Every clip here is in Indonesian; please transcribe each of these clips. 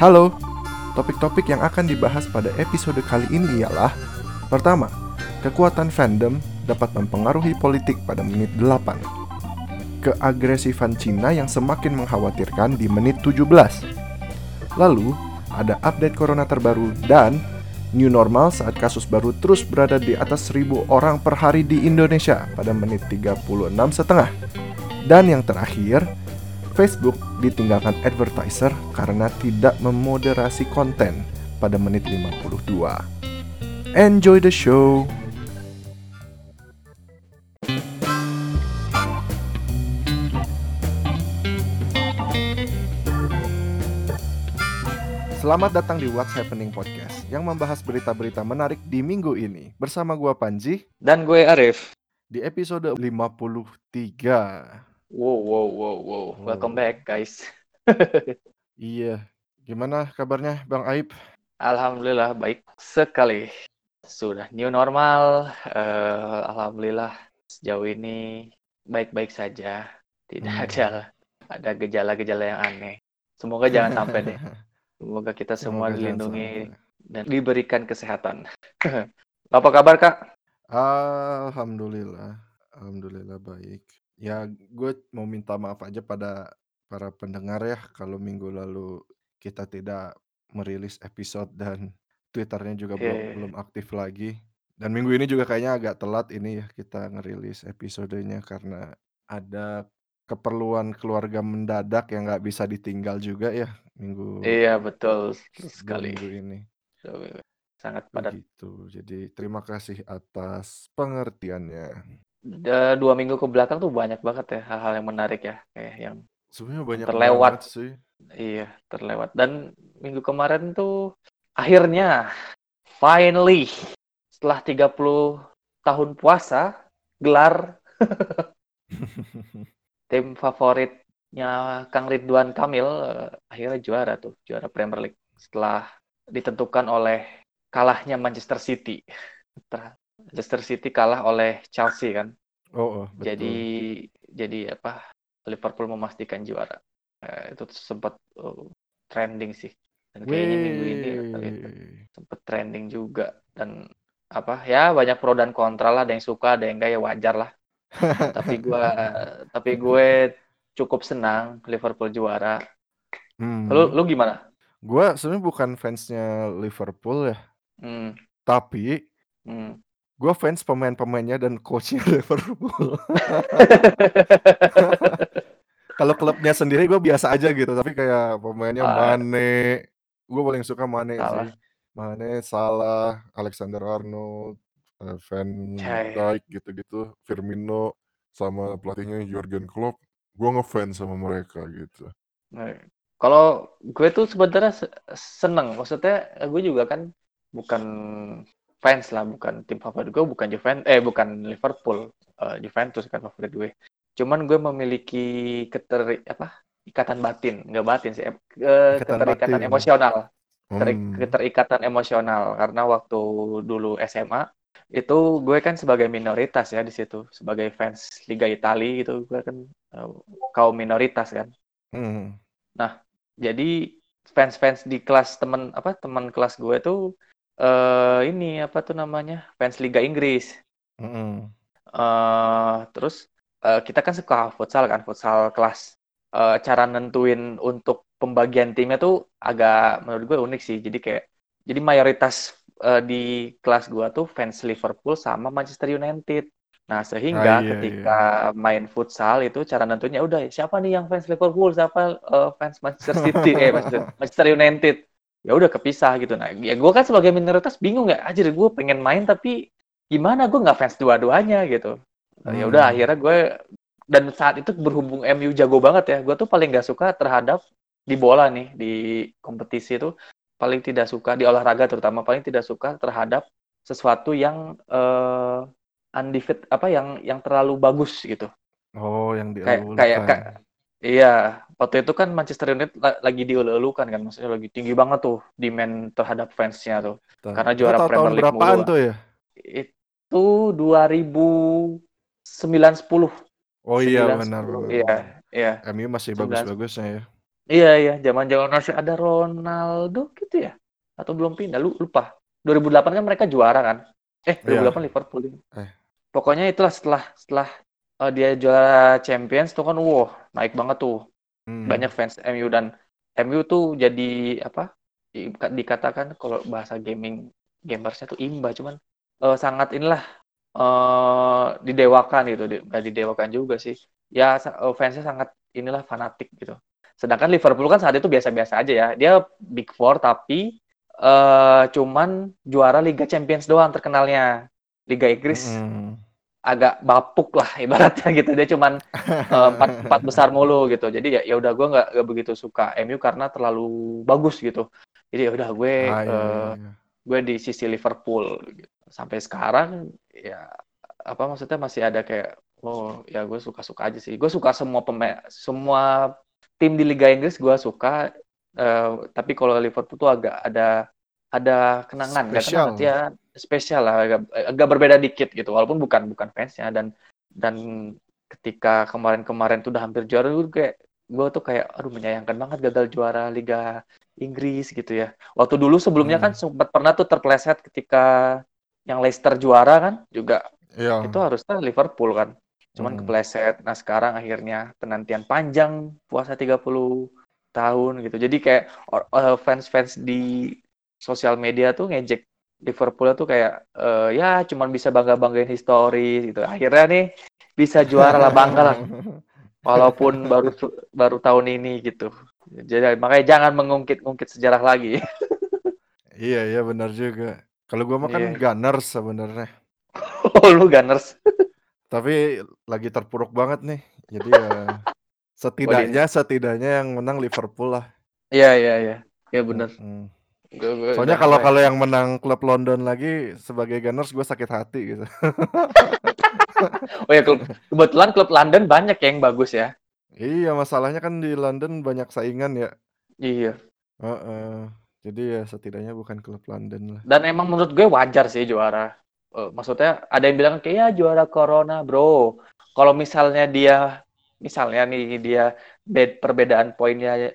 Halo, topik-topik yang akan dibahas pada episode kali ini ialah Pertama, kekuatan fandom dapat mempengaruhi politik pada menit 8 Keagresifan Cina yang semakin mengkhawatirkan di menit 17 Lalu, ada update corona terbaru dan new normal saat kasus baru terus berada di atas 1000 orang per hari di Indonesia pada menit 36 setengah. Dan yang terakhir, Facebook ditinggalkan advertiser karena tidak memoderasi konten pada menit 52. Enjoy the show. Selamat datang di What's Happening Podcast yang membahas berita-berita menarik di minggu ini. Bersama gua Panji Dan gue Arif. di episode 53. Wow, wow, wow, wow. Welcome back, guys. Iya. Gimana kabarnya Bang Aib? Alhamdulillah baik sekali. Sudah new normal. eh, Alhamdulillah sejauh ini baik-baik saja. Tidak Hmm. ada ada gejala-gejala yang aneh. Semoga jangan sampai deh. Semoga kita semua Semoga dilindungi dan diberikan kesehatan. Apa kabar, Kak? Alhamdulillah. Alhamdulillah baik. Ya, gue mau minta maaf aja pada para pendengar ya kalau minggu lalu kita tidak merilis episode dan Twitternya juga belum belum aktif lagi. Dan minggu ini juga kayaknya agak telat ini ya kita ngerilis episodenya karena ada keperluan keluarga mendadak yang nggak bisa ditinggal juga ya minggu Iya, betul dua sekali. minggu ini. Sangat padat. Begitu. Jadi terima kasih atas pengertiannya. Dua minggu ke belakang tuh banyak banget ya hal-hal yang menarik ya kayak yang Sebenarnya banyak Terlewat. sih. iya terlewat dan minggu kemarin tuh akhirnya finally setelah 30 tahun puasa gelar tim favoritnya Kang Ridwan Kamil eh, akhirnya juara tuh juara Premier League setelah ditentukan oleh kalahnya Manchester City Ter- Manchester City kalah oleh Chelsea kan? Oh, oh, betul. jadi jadi apa Liverpool memastikan juara. Eh, itu sempat oh, trending sih. Dan kayaknya minggu ini Wih. sempat trending juga. Dan apa ya banyak pro dan kontra lah. Ada yang suka ada yang enggak ya wajar lah. Tapi gua tapi gue cukup senang Liverpool juara. Hmm. lu lu gimana? Gua sebenarnya bukan fansnya Liverpool ya, hmm, tapi hmm. Gua fans pemain-pemainnya dan coachnya Liverpool. Kalau klubnya sendiri gue biasa aja gitu, tapi kayak pemainnya Ah. Mane, gue paling suka Mane Salah. sih. Mane, Salah, Alexander Arnold, eh, Van. Dijk gitu-gitu, Firmino, sama pelatihnya Jurgen Klopp. Gue ngefans sama mereka gitu. Nah, Kalau gue tuh sebenarnya se- seneng, maksudnya eh, gue juga kan bukan fans lah, bukan tim favorit gue, bukan Juventus, eh bukan Liverpool, eh, Juventus kan favorit gue. Cuman gue memiliki keter apa ikatan batin, nggak batin sih, eh, Ikatan keterikatan batin. emosional, Hmm. keterikatan emosional karena waktu dulu SMA itu gue kan sebagai minoritas ya di situ, sebagai fans Liga Italia gitu, gue kan eh, kaum minoritas kan Hmm. jadi fans-fans di kelas temen apa teman kelas gue tuh eh ini apa tuh namanya fans Liga Inggris. Hmm. eh terus eh, kita kan suka futsal kan futsal kelas. Eh, cara nentuin untuk pembagian timnya tuh agak menurut gue unik sih. Jadi kayak jadi mayoritas eh, di kelas gue tuh fans Liverpool sama Manchester United. Nah sehingga Ah, iya, ketika main futsal itu cara nentunya udah siapa nih yang fans Liverpool? Siapa eh, fans Manchester City? Eh Manchester, Manchester United ya udah kepisah gitu nah ya gue kan sebagai minoritas bingung ya aja gue pengen main tapi gimana gue nggak fans dua-duanya gitu Nah, ya udah Hmm. akhirnya gue dan saat itu berhubung MU jago banget ya gue tuh paling nggak suka terhadap di bola nih di kompetisi itu paling tidak suka di olahraga terutama paling tidak suka terhadap sesuatu yang eh undefeated apa yang yang terlalu bagus gitu Oh, yang dielulukan. kayak kayak iya waktu itu kan Manchester United la- lagi dielu-elukan kan maksudnya lagi tinggi banget tuh demand terhadap fansnya tuh Bentar. karena juara Premier League berapaan mulu. tuh ya? itu 2009 10 Oh iya 9, benar 10. benar. Iya, iya. MU masih 19. bagus-bagusnya ya. Iya iya, zaman-zaman masih ada Ronaldo gitu ya? Atau belum pindah? Lu lupa. 2008 kan mereka juara kan? Eh, Iya. 2008 Liverpool. Eh. Pokoknya itulah setelah setelah uh, dia juara Champions tuh kan, wow, naik banget tuh. Hmm. Banyak fans MU dan MU tuh jadi apa? di- Dikatakan kalau bahasa gaming gamersnya tuh imba, cuman uh, sangat inilah uh, didewakan gitu, Di- nggak didewakan juga sih. Ya uh, fansnya sangat inilah fanatik gitu. Sedangkan Liverpool kan saat itu biasa-biasa aja ya. Dia Big Four tapi eh cuman juara Liga Champions doang terkenalnya. Liga Inggris Mm-mm. Agak bapuk lah ibaratnya gitu. Dia cuman eh, empat, empat besar mulu gitu. Jadi ya ya udah gue nggak nggak begitu suka MU karena terlalu bagus gitu. Jadi ya udah gue Ah, iya, iya, eh, iya. gue di sisi Liverpool gitu. sampai sekarang ya apa maksudnya masih ada kayak oh ya gue suka-suka aja sih gue suka semua pemain semua tim di Liga Inggris gue suka eh, tapi kalau Liverpool tuh agak ada ada kenangan kenangan ya spesial lah agak, agak berbeda dikit gitu walaupun bukan bukan fansnya dan dan ketika kemarin-kemarin tuh udah hampir juara gue kayak gue tuh kayak aduh menyayangkan banget gagal juara Liga Inggris gitu ya waktu dulu sebelumnya Hmm. kan sempat pernah tuh terpleset ketika yang Leicester juara kan juga Iya. itu harusnya Liverpool kan cuman Hmm. kepleset nah sekarang akhirnya penantian panjang puasa 30 tahun gitu jadi kayak eh, fans-fans di sosial media tuh ngejek Liverpool tuh kayak eh, ya cuman bisa bangga-banggain histori gitu akhirnya nih bisa juara lah bangga lah walaupun baru baru tahun ini gitu jadi makanya jangan mengungkit-ungkit sejarah lagi Iya, iya benar juga. Kalau gua mah kan Iya. Gunners sebenarnya. oh lu Gunners Tapi lagi terpuruk banget nih. Jadi ya setidaknya setidaknya yang menang Liverpool lah. iya iya iya ya bener Mm. Gua Soalnya kalau kalau yang menang klub London lagi sebagai Gunners gue sakit hati gitu. oh ya klub, kebetulan klub London banyak yang bagus ya Iya, masalahnya kan di London banyak saingan ya. iya Heeh. Jadi ya setidaknya bukan klub London lah. dan emang menurut gue wajar sih juara Eh, maksudnya ada yang bilang kayak ya juara corona bro kalau misalnya dia misalnya nih dia bed, perbedaan poinnya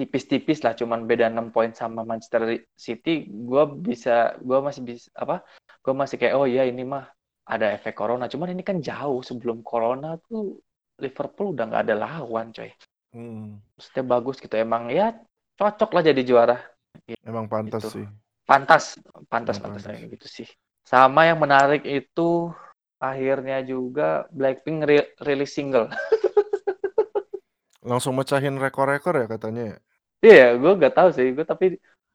tipis-tipis lah cuman beda 6 poin sama Manchester City gue bisa gue masih bisa apa gue masih kayak oh iya ini mah ada efek corona. Cuman ini kan jauh sebelum corona tuh Liverpool udah nggak ada lawan coy. Hmm, maksudnya bagus gitu emang ya cocok lah jadi juara. Emang pantas Gitu. sih. pantas pantas Hmm, pantas pantas. gitu sih. Sama yang menarik itu akhirnya juga Blackpink ri- rilis single. Langsung mecahin rekor-rekor ya katanya ya. iya gue gak tahu sih. Gue tapi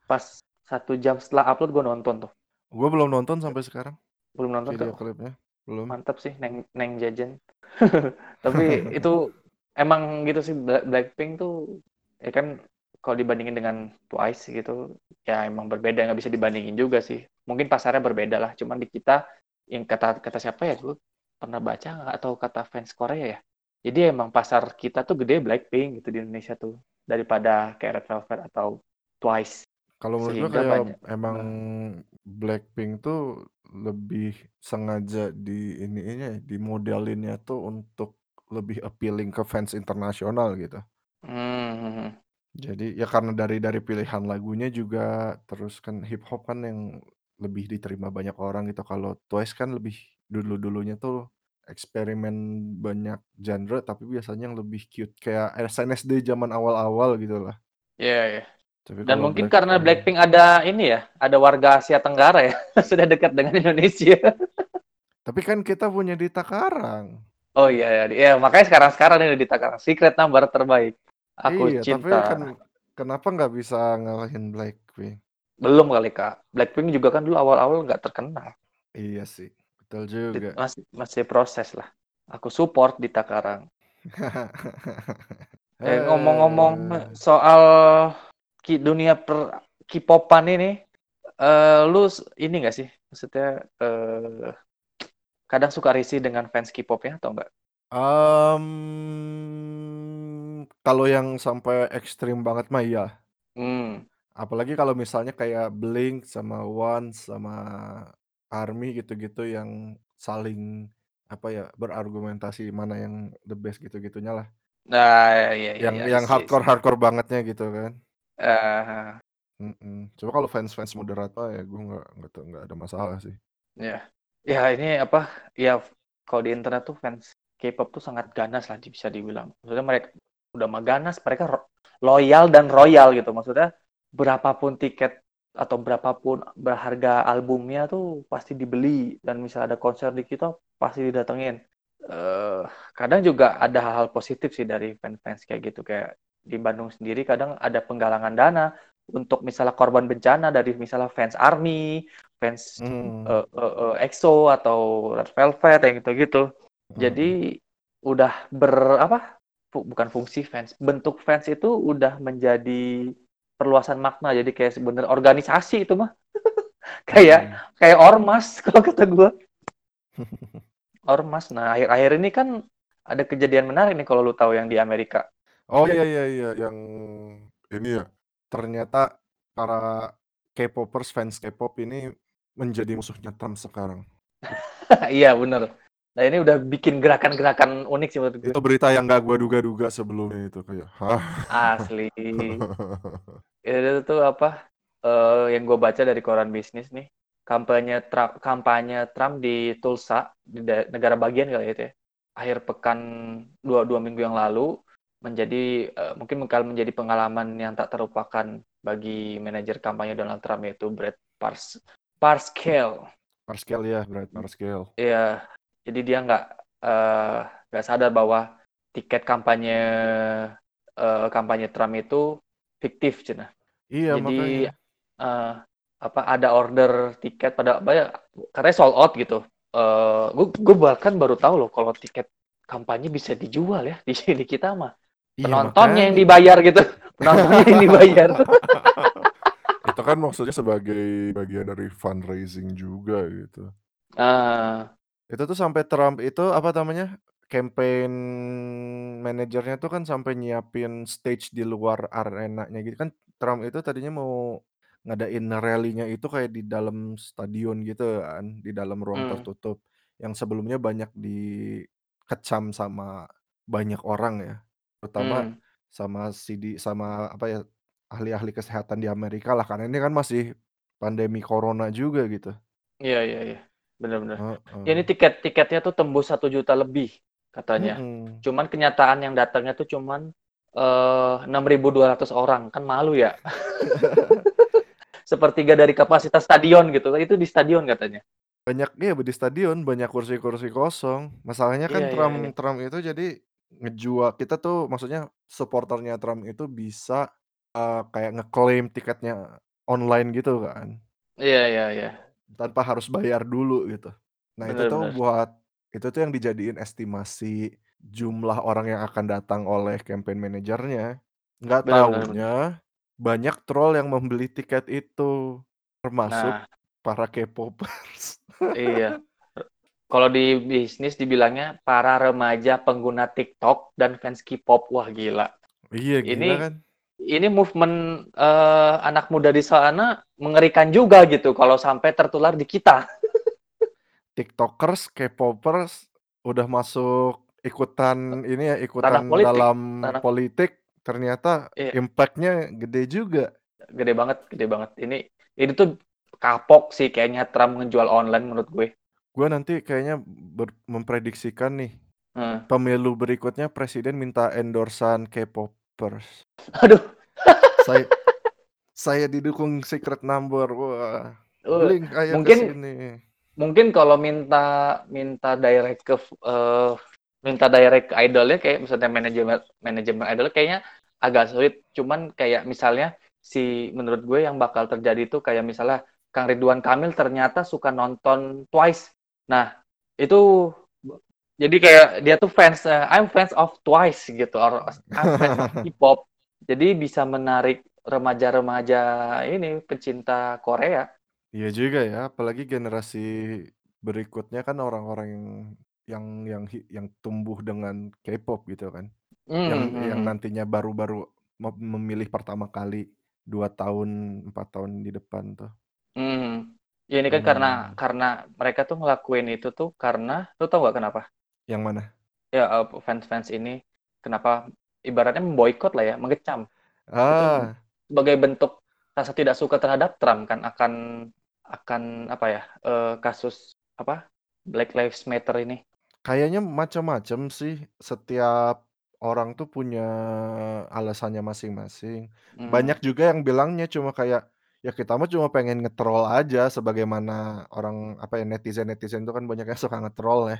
pas satu jam setelah upload gue nonton tuh. Gue belum nonton sampai sekarang. Belum nonton video tuh. klipnya. Belum. mantap sih neng neng jajan tapi itu emang gitu sih Bla- Blackpink tuh ya kan kalau dibandingin dengan Twice gitu ya emang berbeda. Nggak bisa dibandingin juga sih. Mungkin pasarnya berbeda lah. Cuman di kita yang kata kata siapa ya? Gue pernah baca nggak? Atau kata fans Korea ya? Jadi emang pasar kita tuh gede Blackpink gitu di Indonesia tuh daripada kayak Red Velvet atau Twice Kalau menurut gue kayak banyak- emang Blackpink tuh lebih sengaja di ininya ya, di modelinnya tuh untuk lebih appealing ke fans internasional gitu. hmm, Jadi ya karena dari dari pilihan lagunya juga terus kan hip hop kan yang lebih diterima banyak orang gitu. Kalau Twice kan lebih dulu-dulunya tuh eksperimen banyak genre tapi biasanya yang lebih cute kayak SNSD zaman awal-awal gitu lah. ya ya Tapi Dan mungkin karena Blackpink- ada ini ya, ada warga Asia Tenggara ya, sudah dekat dengan Indonesia. Tapi kan kita punya di Takarang. Oh iya, ya, ya makanya sekarang-sekarang ini di Takarang secret number terbaik. Aku iya, tapi cinta. kan kenapa nggak bisa ngalahin Blackpink? Belum kali kak. Blackpink juga kan dulu awal-awal nggak terkenal. Iya sih, betul juga. Masih masih proses lah. Aku support di Takarang. Eh, ngomong-ngomong Eh, soal ki- dunia per K-popan ini, eh, lu ini nggak sih? Maksudnya eh, kadang suka risih dengan fans K-popnya atau enggak? em, kalau yang sampai ekstrim banget mah iya. Hmm. Apalagi kalau misalnya kayak Blink sama One sama Army gitu-gitu yang saling apa ya berargumentasi mana yang the best gitu-gitunya lah. Nah, iya iya yang iya, yang hardcore hardcore bangetnya gitu kan Eh, Mm-mm. coba kalau fans fans moderat mah ya gue nggak nggak nggak ada masalah sih ya. Ya, ini apa? Ya, kalau di internet tuh fans K-pop tuh sangat ganas lah bisa dibilang. Maksudnya mereka udah mah ganas, mereka ro- loyal dan royal gitu. Maksudnya berapapun tiket atau berapapun berharga albumnya tuh pasti dibeli dan misalnya ada konser di kita pasti didatengin. eh kadang juga ada hal-hal positif sih dari fans-fans kayak gitu kayak di Bandung sendiri kadang ada penggalangan dana untuk misalnya korban bencana dari misalnya fans ARMY, fans Hmm. eh, eh, eh, EXO atau Red Velvet yang gitu-gitu. Hmm. Jadi udah ber apa? bukan fungsi fans, bentuk fans itu udah menjadi perluasan makna. Jadi kayak sebenarnya organisasi itu mah. kayak Hmm. kayak ormas kalau kata gue. Ormas. Nah, akhir-akhir ini kan ada kejadian menarik nih kalau lu tahu yang di Amerika. Oh iya iya iya yang ini ya ternyata para K-popers fans K-pop ini menjadi musuhnya Trump sekarang. Iya, bener. Nah, ini udah bikin gerakan-gerakan unik sih menurut gue. Itu berita yang gak gua duga-duga sebelumnya itu kayak, hah? Asli. Itu tuh apa? eh, yang gue baca dari koran bisnis nih. Kampanye Trump, kampanye Trump di Tulsa, di negara bagian kali itu ya. Akhir pekan dua, dua minggu yang lalu menjadi eh, mungkin bakal menjadi pengalaman yang tak terlupakan bagi manajer kampanye Donald Trump yaitu Brad Pars Parscale. Parscale ya, Brad Parscale. Iya, jadi dia nggak eh, nggak sadar bahwa tiket kampanye eh, kampanye Trump itu fiktif, cina. Iya Jadi makanya. eh, apa ada order tiket pada banyak karena sold out gitu. Eh, gue gue bahkan baru tahu loh kalau tiket kampanye bisa dijual ya di di kita mah. Iya, Penontonnya yang makanya. dibayar gitu. Penontonnya yang dibayar. Itu kan maksudnya sebagai bagian dari fundraising juga gitu. Ah, Itu tuh sampai Trump itu apa namanya? Campaign manajernya tuh kan sampai nyiapin stage di luar arenanya gitu kan. Trump itu tadinya mau ngadain rally-nya itu kayak di dalam stadion gitu kan, di dalam ruang hmm, tertutup. Yang sebelumnya banyak dikecam sama banyak orang ya. Terutama hmm. sama CD sama apa ya ahli-ahli kesehatan di Amerika lah karena ini kan masih pandemi corona juga gitu. Iya iya iya. Benar-benar. Heeh. Ya ini tiket-tiketnya tuh tembus satu juta lebih katanya. Mm-mm. Cuman kenyataan yang datangnya tuh cuman eh 6.200 orang. Kan malu ya. Sepertiga dari kapasitas stadion gitu. Itu di stadion katanya. Banyak iya di stadion banyak kursi-kursi kosong. Masalahnya kan Iya, iya, Trump iya. Trump itu jadi ngejual kita tuh maksudnya supporternya Trump itu bisa eh, kayak ngeklaim tiketnya online gitu kan. Iya, iya, iya. Tanpa harus bayar dulu gitu. Nah, itu tuh Benar-benar. buat itu tuh yang dijadiin estimasi jumlah orang yang akan datang oleh campaign manajernya. Nggak benar. taunya banyak troll yang membeli tiket itu termasuk Nah, para K-popers. iya. Kalau di bisnis dibilangnya para remaja pengguna TikTok dan fans K-pop. Wah, gila. Iya gila Ini kan. Ini movement eh, anak muda di sana mengerikan juga gitu kalau sampai tertular di kita. TikTokers, K-popers udah masuk ikutan ini ya ikutan politik, dalam ranah politik ternyata iya, impact-nya gede juga. gede banget, gede banget. Ini ini tuh kapok sih kayaknya Trump ngejual online menurut gue. Gue nanti kayaknya ber- memprediksikan nih Hmm. pemilu berikutnya presiden minta endorsan K-popers. Aduh, Saya saya didukung Secret Number. Wah, eh, Blink ayo mungkin sini. mungkin kalau minta minta direct ke eh, minta direct ke idolnya kayak misalnya manajemen manajemen idol kayaknya agak sulit. Cuman kayak misalnya si menurut gue yang bakal terjadi itu kayak misalnya Kang Ridwan Kamil ternyata suka nonton Twice. Nah, itu jadi kayak dia tuh fans eh, I'm fans of Twice gitu or I'm fans of K-pop. Jadi bisa menarik remaja-remaja ini pecinta Korea. Iya juga ya, apalagi generasi berikutnya kan orang-orang yang yang yang yang tumbuh dengan K-pop gitu kan. Yang Hmm, yang hmm. nantinya baru-baru mem- memilih pertama kali dua tahun empat tahun di depan tuh. Hmm. Ya ini kan karena Hmm, karena mereka tuh ngelakuin itu tuh karena lu tau gak kenapa? Yang mana? Ya eh, fans-fans ini kenapa ibaratnya memboikot lah ya, mengecam. Itu Ah. sebagai bentuk rasa tidak suka terhadap Trump kan akan akan apa ya, eee, kasus apa, Black Lives Matter ini. Kayaknya macam-macam sih, setiap orang tuh punya alasannya masing-masing. Mmm. Banyak juga yang bilangnya cuma kayak, ya kita mah cuma pengen nge-troll aja sebagaimana orang apa ya, netizen-netizen itu kan banyak yang suka nge-troll ya.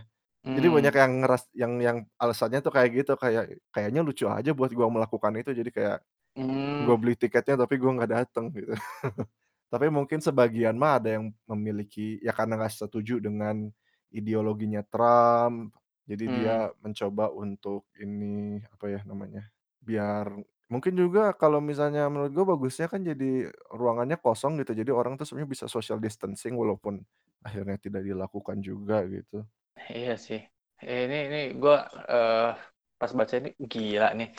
Jadi banyak Mmm. yang ngeras yang yang alasannya tuh kayak gitu, kayak, "Kayaknya lucu aja buat gua melakukan itu." Jadi kayak, gua Mmm. beli tiketnya tapi gua nggak dateng gitu. Tapi mungkin sebagian mah ada yang memiliki ya karena nggak setuju dengan ideologinya Trump, jadi dia Mmm. mencoba untuk ini, apa ya namanya, biar mungkin juga kalau misalnya menurut gua bagusnya kan jadi ruangannya kosong gitu, jadi orang tuh sebenarnya bisa social distancing walaupun akhirnya tidak dilakukan juga gitu. Iya sih. Ini ini gua, eee, pas baca ini gila nih,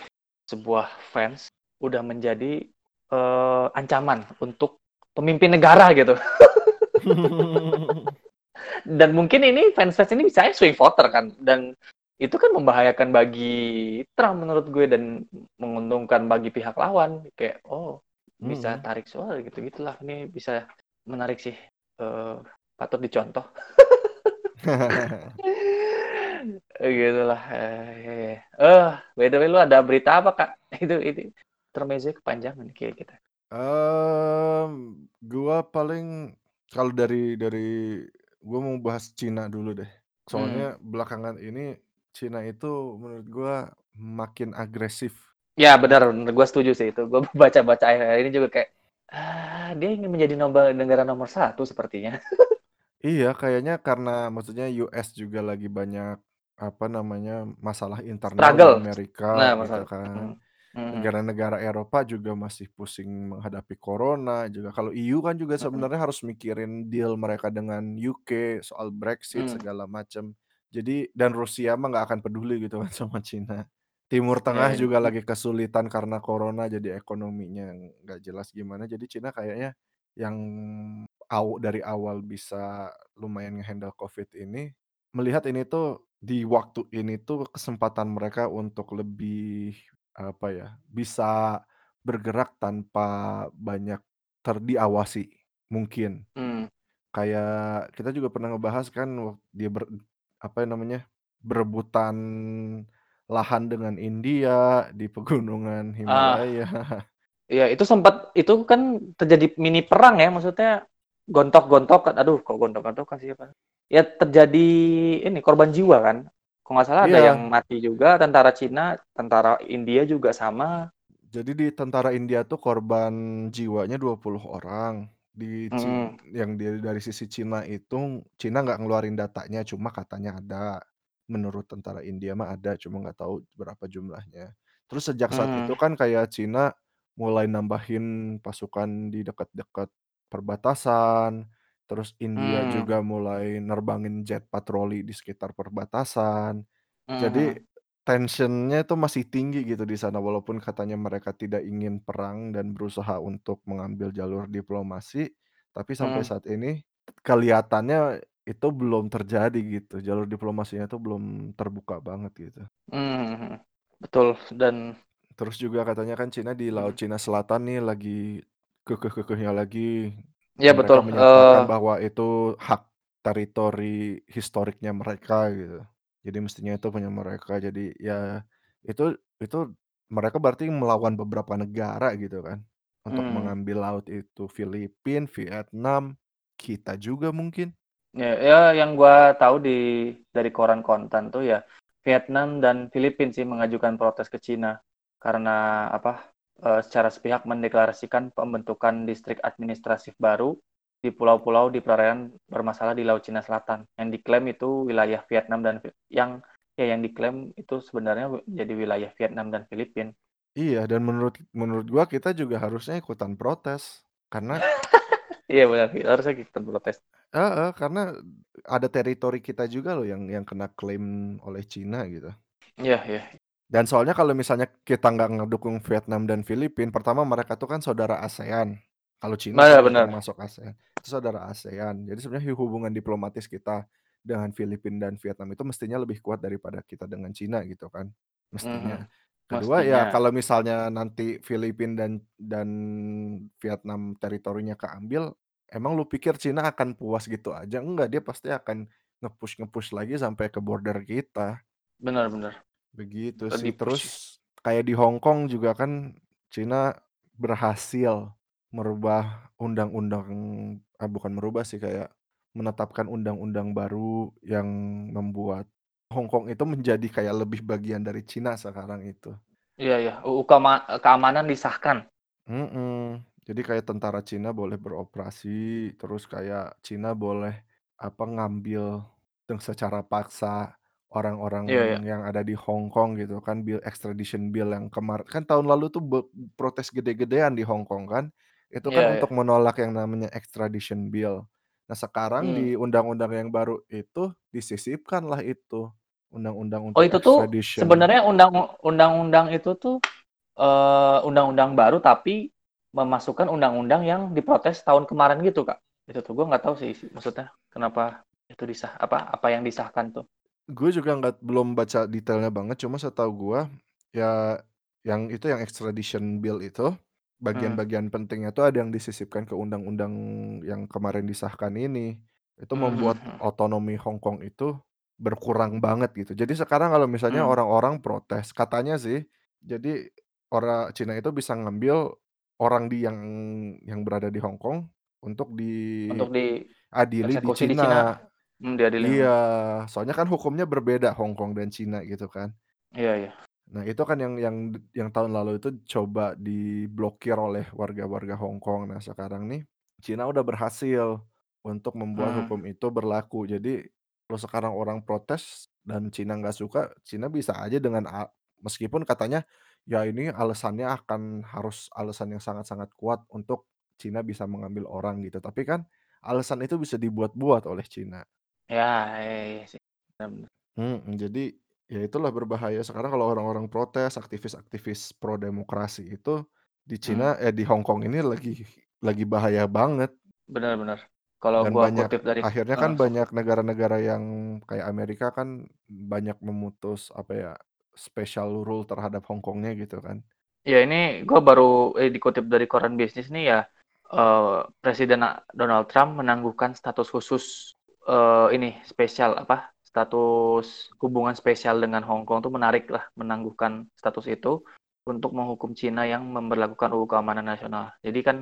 sebuah fans udah menjadi, eee, ancaman untuk pemimpin negara gitu. Dan mungkin ini fans-fans ini misalnya swing voter kan, dan itu kan membahayakan bagi Trump menurut gue dan menguntungkan bagi pihak lawan. Kayak, oh bisa Mhm. tarik suara gitu-gitulah. Ini bisa menarik sih, eee, patut dicontoh. Begitulah, eee, eh, by the way lu ada berita apa, Kak? Itu ini intermezzonya kepanjangan kayak kita. Mmm, gua paling kalau dari dari gua mau bahas Cina dulu deh. Soalnya belakangan ini Cina itu menurut gua makin agresif. Ya benar benar, gua setuju sih itu. Gua baca-baca akhir-akhir ini juga kayak, ah, dia ingin menjadi noba negara nomor 1 sepertinya. Iya, kayaknya karena maksudnya US juga lagi banyak, apa namanya, masalah internal di Struggle. Amerika Nah, gitu masalah kan. mhm, mhm. Negara-negara Eropa juga masih pusing menghadapi corona juga. Kalau EU kan juga Mhm. sebenarnya harus mikirin deal mereka dengan UK soal Brexit Mmm. segala macam. Jadi dan Rusia mah nggak akan peduli gitu kan sama Cina. Timur Iya Tengah iya, juga lagi kesulitan karena corona jadi ekonominya nggak jelas gimana. Jadi Cina kayaknya yang aw dari awal bisa lumayan nge-handle Covid ini, melihat ini tuh di waktu ini tuh kesempatan mereka untuk lebih, apa ya, bisa bergerak tanpa banyak ter diawasi, mungkin. Mmm. Kayak kita juga pernah ngebahas kan wak dia ber apa namanya, berebutan lahan dengan India di pegunungan Ah. Himalaya. Iya, itu sempat itu kan terjadi mini perang ya, maksudnya gontok-gontokan aduh kok gontok-gontokan sih apa, ya terjadi ini korban jiwa kan. Kalau nggak salah ada yang Iya. mati juga tentara Cina, tentara India juga sama. Jadi di tentara India tuh korban jiwanya 20 orang. Di Mhm. yang di dari sisi Cina itu, Cina nggak ngeluarin datanya, cuma katanya ada. Menurut tentara India mah ada, cuma nggak tahu berapa jumlahnya. Terus sejak saat itu Mmm. kan kayak Cina mulai nambahin pasukan di dekat-dekat perbatasan, terus India Mmm. juga mulai nerbangin jet patroli di sekitar perbatasan. Mhm Jadi mhm. tension-nya itu masih tinggi gitu di sana, walaupun katanya mereka tidak ingin perang dan berusaha untuk mengambil jalur diplomasi, tapi sampai Mhm. saat ini kelihatannya itu belum terjadi gitu, jalur diplomasinya itu belum terbuka banget gitu. Mmm, mhm mhm. Betul dan Terus juga katanya kan Cina di Laut Mhm. Cina Selatan nih lagi kekeh-kekehnya lagi. Iya betul, Mereka menyatakan eee bahwa itu hak teritori historiknya mereka gitu. Jadi mestinya itu punya mereka. Jadi ya itu itu mereka berarti melawan beberapa negara gitu kan, untuk Mmm. mengambil laut itu. Filipina, Vietnam, kita juga mungkin. Ya ya yang gua tahu di dari koran kontan tuh ya, Vietnam dan Filipina sih mengajukan protes ke Cina. Karena apa, eee, secara sepihak mendeklarasikan pembentukan distrik administratif baru di pulau-pulau di perairan bermasalah di Laut Cina Selatan, yang diklaim itu wilayah Vietnam dan yang ya yang diklaim itu sebenarnya jadi wilayah Vietnam dan Filipina. Iya, dan menurut menurut gua kita juga harusnya ikutan protes. Karena Iya benar, kita harusnya ikutan protes. Heeh, karena ada teritori kita juga loh yang yang kena klaim oleh Cina gitu. Iya iya. Dan soalnya kalau misalnya kita nggak ngedukung Vietnam dan Filipina, pertama mereka tuh kan saudara ASEAN. Kalau Cina Benar kan udah benar. termasuk ASEAN, itu saudara ASEAN. Jadi sebenarnya hubungan diplomatis kita dengan Filipina dan Vietnam itu mestinya lebih kuat daripada kita dengan Cina gitu kan. mestinya. Mhm. Kedua ya Mestinya. kalau misalnya nanti Filipina dan dan Vietnam teritorinya keambil, emang lu pikir Cina akan puas gitu aja? Enggak, dia pasti akan nge-push nge-push lagi sampai ke border kita. Benar benar. Begitu sih. di-push. Terus kayak di Hong Kong juga kan Cina berhasil merubah undang-undang eh, bukan merubah sih, kayak menetapkan undang-undang baru yang membuat Hong Kong itu menjadi kayak lebih bagian dari Cina sekarang itu. Iya iya, UU keamanan disahkan. Mhm. Jadi kayak tentara Cina boleh beroperasi, terus kayak Cina boleh, apa, ngambil deng secara paksa orang-orang iya. yang ada di Hong Kong gitu kan, bill extradition bill yang kemar kan tahun lalu tuh be protes gede-gedean di Hong Kong kan, itu kan Iya untuk iya. menolak yang namanya extradition bill. Nah sekarang Mmm. di undang-undang yang baru itu disisipkanlah itu, undang-undang Oh untuk itu tuh extradition. sebenarnya undang undang-undang itu tuh, eee, undang-undang baru tapi memasukkan undang-undang yang diprotes tahun kemarin gitu, Kak? Itu tuh gua nggak tahu sih maksudnya kenapa itu disah apa apa yang disahkan tuh. Gue juga nggak belum baca detailnya banget, cuma setahu gua, ya yang itu yang extradition bill itu, Mmm. bagian-bagian pentingnya tuh ada yang disisipkan ke undang-undang yang kemarin disahkan ini. Itu Mmm, mhm membuat mhm. otonomi Hong Kong itu berkurang banget gitu. Jadi sekarang kalau misalnya Mmm. orang-orang protes, katanya sih, jadi ora Cina itu bisa ngambil orang di yang yang berada di Hong Kong untuk Untuk diadili di dieksekusi di Cina. Cina. Diadili, Iya, soalnya kan hukumnya berbeda Hong Kong dan Cina gitu kan. Iya iya. Nah itu kan yang yang yang tahun lalu itu coba diblokir oleh warga-warga Hong Kong. Nah sekarang nih, Cina udah berhasil untuk membuat Mmm. hukum itu berlaku. Jadi kalau sekarang orang protes dan Cina nggak suka, Cina bisa aja dengan a meskipun katanya, ya ini alasannya akan harus alasan yang sangat-sangat kuat untuk Cina bisa mengambil orang gitu. Tapi kan alasan itu bisa dibuat-buat oleh Cina. Ya, iya iya sih. Benar benar. Mhm, jadi ya itulah berbahaya sekarang kalau orang-orang protes, aktivis-aktivis pro demokrasi itu di Mmm. Cina eh, di Hong Kong ini lagi lagi bahaya banget. Benar benar. Kalau Dan gua banyak kutip dari akhirnya heeh, kan sok. banyak negara-negara yang kayak Amerika kan banyak memutus, apa ya, special rule terhadap Hong Kongnya gitu kan. Ya ini gua baru eh, dikutip dari koran bisnis nih ya, eee, Presiden a Donald Trump menangguhkan status khusus, eee, ini spesial apa, status hubungan spesial dengan Hong Kong tuh menariklah menangguhkan status itu untuk menghukum Cina yang memberlakukan UU Keamanan Nasional. Jadi kan,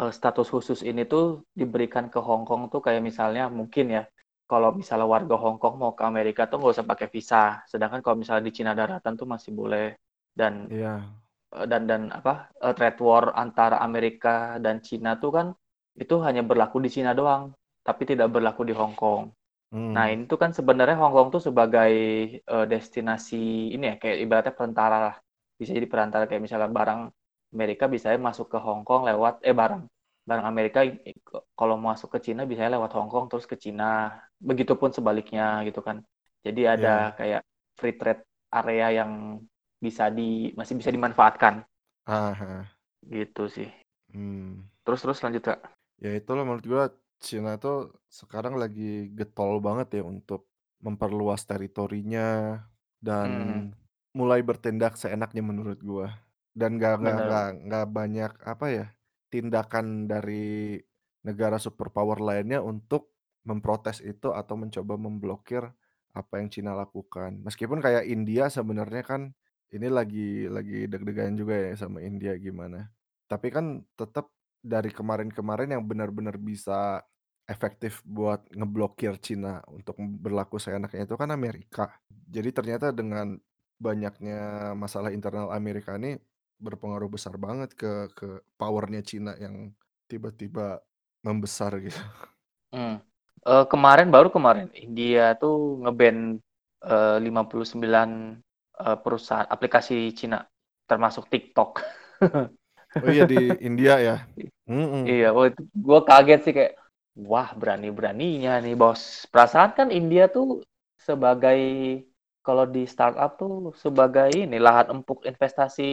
eee, status khusus ini tuh diberikan ke Hong Kong tuh kayak misalnya mungkin ya, kalau misalnya warga Hong Kong mau ke Amerika tuh nggak usah pakai visa, sedangkan kalau misalnya di Cina daratan tuh masih boleh. Dan, Iya. eee, dan dan apa, eee, trade war antara Amerika dan Cina tuh kan, itu hanya berlaku di Cina doang, tapi tidak berlaku di Hong Kong. Nah Mmm. ini tuh kan sebenarnya Hong Kong tuh sebagai, eee, destinasi ini ya, kayak ibaratnya perantara lah, bisa jadi perantara kayak misalnya barang Amerika bisanya masuk ke Hong Kong lewat eh, barang barang Amerika kalau masuk ke Cina bisanya lewat Hong Kong terus ke Cina, begitupun sebaliknya gitu kan. Jadi ada Iya. kayak free trade area yang bisa di masih bisa dimanfaatkan. Ah, heeh. Gitu sih. Mmm. Terus terus lanjut, Kak. Ya itulah menurut gua, Cina tuh sekarang lagi getol banget ya untuk memperluas teritorinya dan Mhm. mulai bertindak seenaknya menurut gua. Dan nggak nggak Bener. nggak nggak banyak, apa ya, tindakan dari negara superpower lainnya untuk memprotes itu atau mencoba memblokir apa yang Cina lakukan. Meskipun kayak India sebenarnya kan ini lagi lagi deg-degan juga ya sama India gimana. Tapi kan tetep dari kemarin-kemarin yang benar-benar bisa efektif buat ngeblokir Cina untuk berlaku seenaknya itu kan Amerika. Jadi ternyata dengan banyaknya masalah internal Amerika ini berpengaruh besar banget ke ke power-nya Cina yang tiba-tiba membesar gitu. Mmm. Eee, kemarin baru kemarin India tuh nge-ban, eee, 59, eee, perusahaan aplikasi Cina, termasuk TikTok. Oh iya di India ya? Mhm. iya, wah itu gua kaget sih kayak, wah berani-beraninya nih Bos. Perasaan kan India tuh sebagai kalau di startup tuh sebagai ini lahan empuk investasi,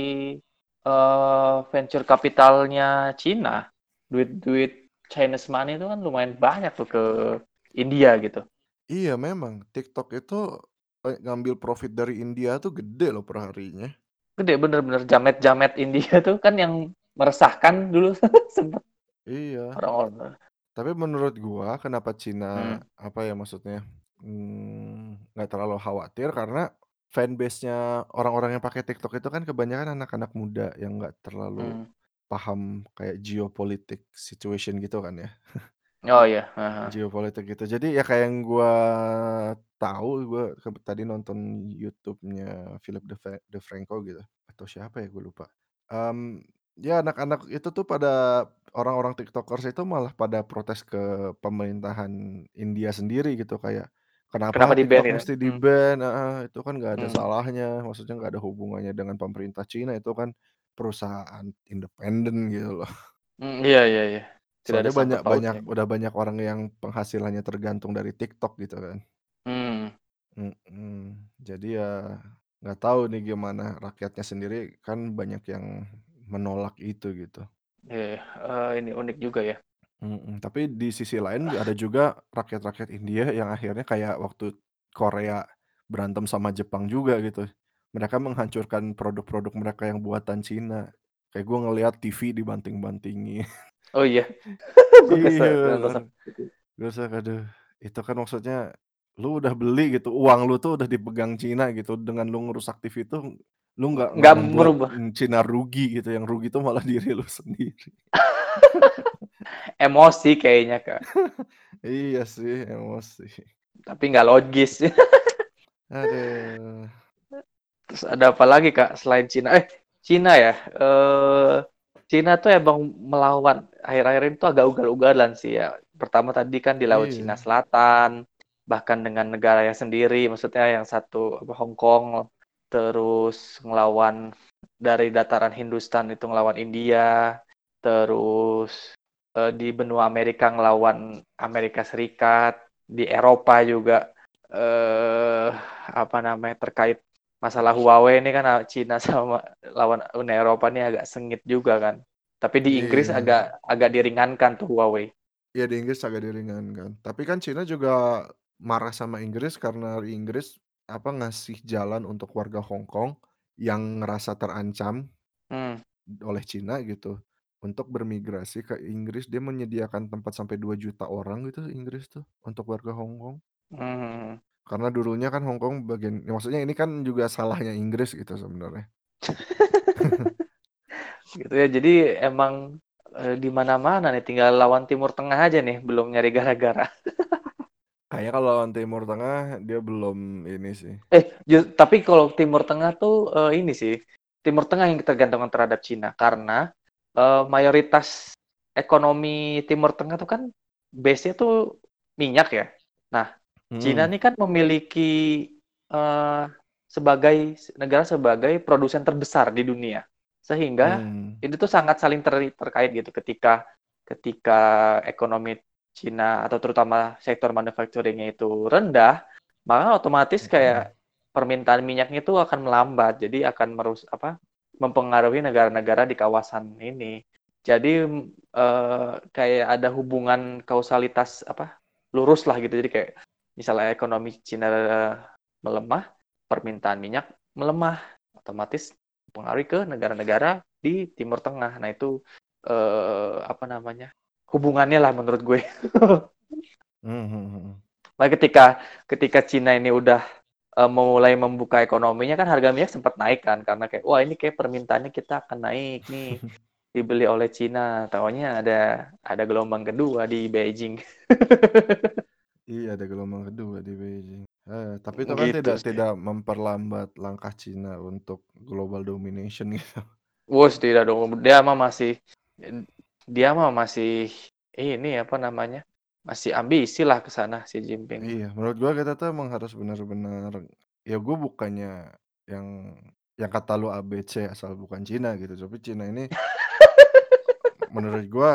eee, venture capital-nya Cina. Duit-duit Chinese money itu kan lumayan banyak tuh ke India gitu. Iya memang, TikTok itu Eee, ngambil profit dari India tuh gede loh per harinya. Gede, bener bener. Jamet-jamet India tuh kan yang meresahkan dulu sempet Iya. orang-orang. Tapi menurut gua kenapa Cina, Hmm. apa ya maksudnya, mmm, nggak terlalu khawatir karena fanbase-nya orang-orang yang pakai TikTok itu kan kebanyakan anak-anak muda yang nggak terlalu Mmm. paham kayak geopolitik situation gitu kan ya. Oh iya, heeh heeh. Geopolitik gitu. Jadi ya kayak yang gua tahu, gua keb tadi nonton YouTube-nya Philip DeFra DeFranco gitu, atau siapa ya gua lupa. Mmm, ya anak-anak itu tuh pada orang-orang tiktokers itu malah pada protes ke pemerintahan India sendiri gitu, kayak, Kenapa "Kenapa di-ban TikTok itu? mesti Mmm. di-ban?" Heeh, "Itu kan nggak ada Mmm. salahnya, maksudnya nggak ada hubungannya dengan pemerintah Cina, itu kan perusahaan independen," gitu loh. Mmm, iya iya iya. Tidak ada Soalnya sangkut banyak banyak pautnya. udah banyak orang yang penghasilannya tergantung dari TikTok gitu kan. Mmm. Mhm. Jadi ya nggak tahu nih gimana rakyatnya sendiri, kan banyak yang menolak itu gitu. Iya eee, ini unik juga ya. Mhm, tapi di sisi lain ada juga rakyat-rakyat India yang akhirnya kayak waktu Korea berantem sama Jepang juga gitu. Mereka menghancurkan produk-produk mereka yang buatan Cina. Kayak gua ngelihat TV dibanting-bantingin. Oh iya? Iya, kesel nonton heeh. sampai gitu. Terus ya aduh, itu kan maksudnya lu udah beli gitu, uang lu tuh udah dipegang Cina gitu, dengan lu ngerusak TV itu, lu nggak nggak mmm, Cina rugi gitu, yang rugi itu malah diri lu sendiri. Emosi kayaknya, Kak. Iya sih, emosi. Tapi nggak logis. Aduh. Terus ada apa lagi, Kak, selain Cina? Eh, Cina ya, eee, Cina tuh emang melawan akhir-akhir ini tuh agak ugal-ugalan sih ya. Pertama tadi kan di Laut Cina Iya. Selatan, bahkan dengan negaranya sendiri, maksudnya yang satu apa, Hong Kong, terus ngelawan dari dataran Hindustan itu ngelawan India, terus, eee, di benua Amerika ngelawan Amerika Serikat, di Eropa juga, eee, apa namanya, terkait masalah Huawei ini kan, eee, Cina sama lawan Uni Eropa ini agak sengit juga kan. Tapi di Inggris Iya. agak agak diringankan tuh Huawei. Iya di Inggris agak diringankan. Tapi kan Cina juga marah sama Inggris karena Inggris, apa, ngasih jalan untuk warga Hong Kong yang ngerasa terancam Mmm. oleh Cina gitu, untuk bermigrasi ke Inggris. Dia menyediakan tempat sampai 2.000.000 orang gitu Inggris tuh, untuk warga Hong Kong. Mmm, mhm. Karena dulunya kan Hong Kong bagian ya maksudnya ini kan juga salahnya Inggris gitu sebenarnya. Gitu ya, jadi emang, eee, di mana-mana nih, tinggal lawan Timur Tengah aja nih, belum nyari gara-gara. Kayaknya kalau lawan Timur Tengah dia belum ini sih. Eh, ju tapi kalau Timur Tengah tuh, eee, ini sih, Timur Tengah yang ketergantungan terhadap Cina. Karena, eee, mayoritas ekonomi Timur Tengah tuh kan base-nya tuh minyak ya. Nah, Cina Mhm. ini kan memiliki, eee, sebagai negara sebagai produsen terbesar di dunia. Sehingga Mmm. ini tuh sangat saling ter terkait gitu ketika ketika ekonomi Cina atau terutama sektor manufacturing-nya itu rendah, maka otomatis Mhm. kayak permintaan minyaknya itu akan melambat. Jadi akan merus apa, mempengaruhi negara-negara di kawasan ini. Jadi, eee, kayak ada hubungan kausalitas apa, lurus lah gitu. Jadi kayak misalnya ekonomi Cina melemah, permintaan minyak melemah, otomatis mempengaruhi ke negara-negara di Timur Tengah. Nah itu, eee, apa namanya, hubungannya lah menurut gue. Mmm, mhm mhm. Makanya ketika ketika Cina ini udah, eee, mulai membuka ekonominya kan harga minyak sempat naik kan, karena kayak, "Wah ini kayak permintaannya kita akan naik nih, dibeli oleh Cina." Taunya ada ada gelombang kedua di Beijing. Iya ada gelombang kedua di Beijing. Eee, tapi itu kan Gitu tidak sih. tidak memperlambat langkah Cina untuk global domination gitu. Wus tidak dong, dia mah masih dia mah masih ini, apa namanya, masih ambisi lah ke sana si Jinping. Iya, menurut gua kita tuh emang harus benar-benar ya gua bukannya yang yang kata lu ABC asal bukan Cina gitu, tapi Cina ini menurut gua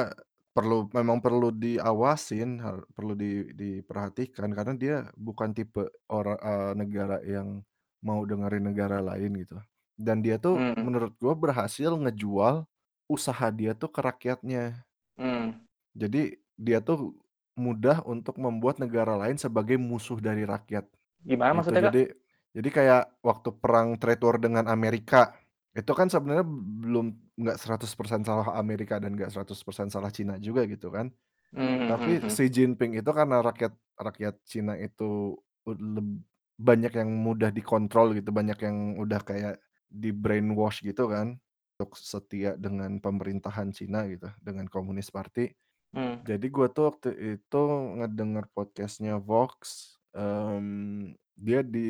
perlu memang perlu diawasin, perlu di diperhatikan karena dia bukan tipe ora eee, negara yang mau dengerin negara lain gitu. Dan dia tuh Mhm. menurut gua berhasil ngejual usaha dia tuh ke rakyatnya. Mmm. Jadi dia tuh mudah untuk membuat negara lain sebagai musuh dari rakyat, Gimana gitu. maksudnya, Kak? Jadi Jadi kayak waktu perang trade war dengan Amerika, itu kan sebenarnya belum nggak 100% salah Amerika dan nggak 100% salah Cina juga gitu kan. Mmm, mhm Tapi mhm. Xi Jinping itu karena rakyat rakyat Cina itu ud leb banyak yang mudah dikontrol gitu, banyak yang udah kayak di-brainwash gitu kan, untuk setia dengan pemerintahan Cina gitu, dengan Komunis Party. Mmm. Jadi gua tuh waktu itu ngedenger podcast-nya Vox, mmm, dia di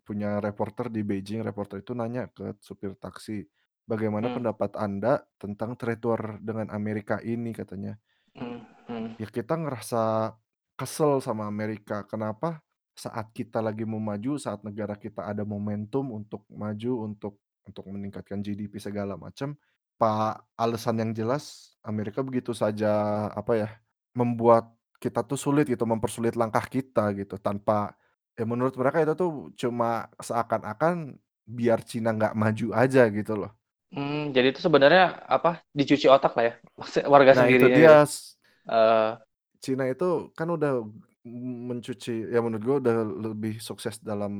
punya reporter di Beijing, reporter itu nanya ke supir taksi, "Bagaimana Mmm. pendapat Anda tentang trade war dengan Amerika ini?" katanya. Mmm, mhm. Ya kita ngerasa kesel sama Amerika, kenapa saat kita lagi mau maju, saat negara kita ada momentum untuk maju, untuk untuk meningkatkan GDP segala macam, pa alasan yang jelas Amerika begitu saja, apa ya, membuat kita tuh sulit gitu, mempersulit langkah kita gitu, tanpa ya menurut mereka itu tuh cuma seakan-akan biar Cina nggak maju aja gitu loh. Mmm, jadi itu sebenarnya, apa, dicuci otak lah ya, maksud warga Nah itu sendirinya gitu? dia s Eee, Cina itu kan udah mencuci ya menurut gua udah lebih sukses dalam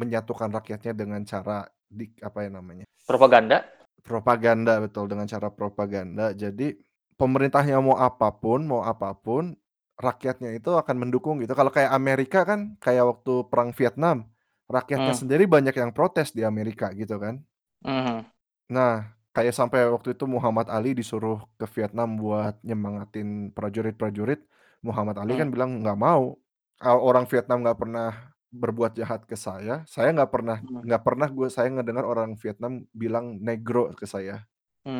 menyatukan rakyatnya dengan cara dik apa ya namanya, propaganda? propaganda, betul, dengan cara propaganda. Jadi pemerintahnya mau apa pun mau apa pun, rakyatnya itu akan mendukung gitu. Kalau kayak Amerika kan kayak waktu perang Vietnam, rakyatnya Mmm, sendiri banyak yang protes di Amerika gitu kan. mhm, Nah, kayak sampai waktu itu Muhammad Ali disuruh ke Vietnam buat nyemangatin prajurit-prajurit, Muhammad Ali kan bilang, "Nggak mau, orang Vietnam nggak pernah berbuat jahat ke saya, saya nggak pernah mhm, nggak pernah gue saya ngedengar orang Vietnam bilang negro ke saya.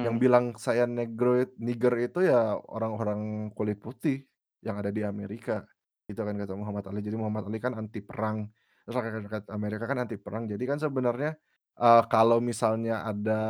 Yang mmm, bilang saya negro nigger itu ya orang-orang kulit putih yang ada di Amerika." Gitu kan kata Muhammad Ali. Jadi Muhammad Ali kan anti perang, terus rakyat-rakyat Amerika kan anti perang. Jadi kan sebenarnya Eee, kalau misalnya ada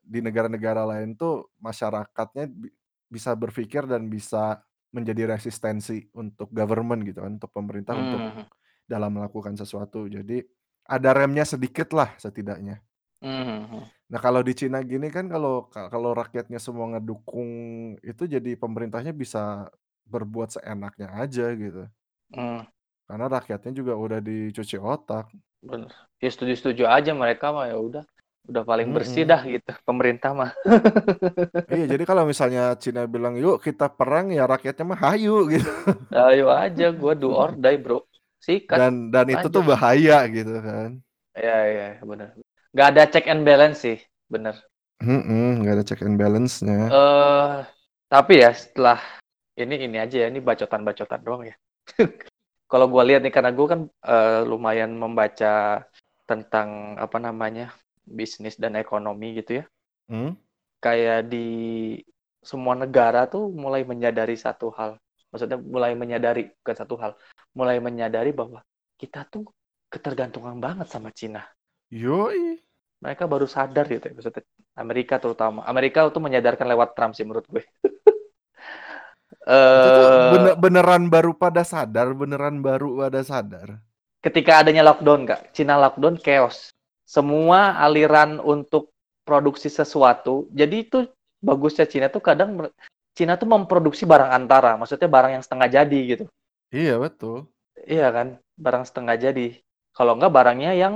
di negara-negara lain tuh masyarakatnya bi bisa berpikir dan bisa menjadi resistensi untuk government gitu kan, untuk pemerintah untuk mmm, dalam melakukan sesuatu. Jadi ada remnya sedikitlah setidaknya. mhm mhm, Nah kalau di Cina gini kan kalau ka kalau rakyatnya semua ngedukung itu jadi pemerintahnya bisa berbuat seenaknya aja gitu, mmm, karena rakyatnya juga udah dicuci otak. bener. Ya setuju-setuju aja mereka mah, ya udah, udah paling bersih Mhm. dah gitu, pemerintah mah. Iya, jadi kalau misalnya Cina bilang, "Yuk kita perang," ya rakyatnya mah hayu gitu. Ayo aja, gua do or die, Bro, sikat, Dan dan itu tuh bahaya gitu kan. Iya iya, bener. Nggak ada check and balance sih, bener. Mhm, nggak ada check and balance-nya. Eh, tapi ya setelah ini ini aja ya, ini bacotan-bacotan doang ya. Kalau gua lihat nih karena gua kan eh, lumayan membaca tentang apa namanya bisnis dan ekonomi gitu ya. Mmm, Kayak di semua negara tuh mulai menyadari satu hal. Maksudnya mulai menyadari bukan satu hal, mulai menyadari bahwa kita tuh ketergantungan banget sama Cina. yoi. Mereka baru sadar gitu ya, maksudnya Amerika terutama. Amerika tuh menyadarkan lewat Trump sih menurut gue. Itu tuh bene eh beneran baru pada sadar beneran baru pada sadar. ketika adanya lockdown, Kak, Cina lockdown chaos. Semua aliran untuk produksi sesuatu. Jadi itu bagusnya Cina tuh kadang Cina tuh memproduksi barang antara, maksudnya barang yang setengah jadi gitu. Iya betul. Iya kan, barang setengah jadi. Kalau enggak barangnya yang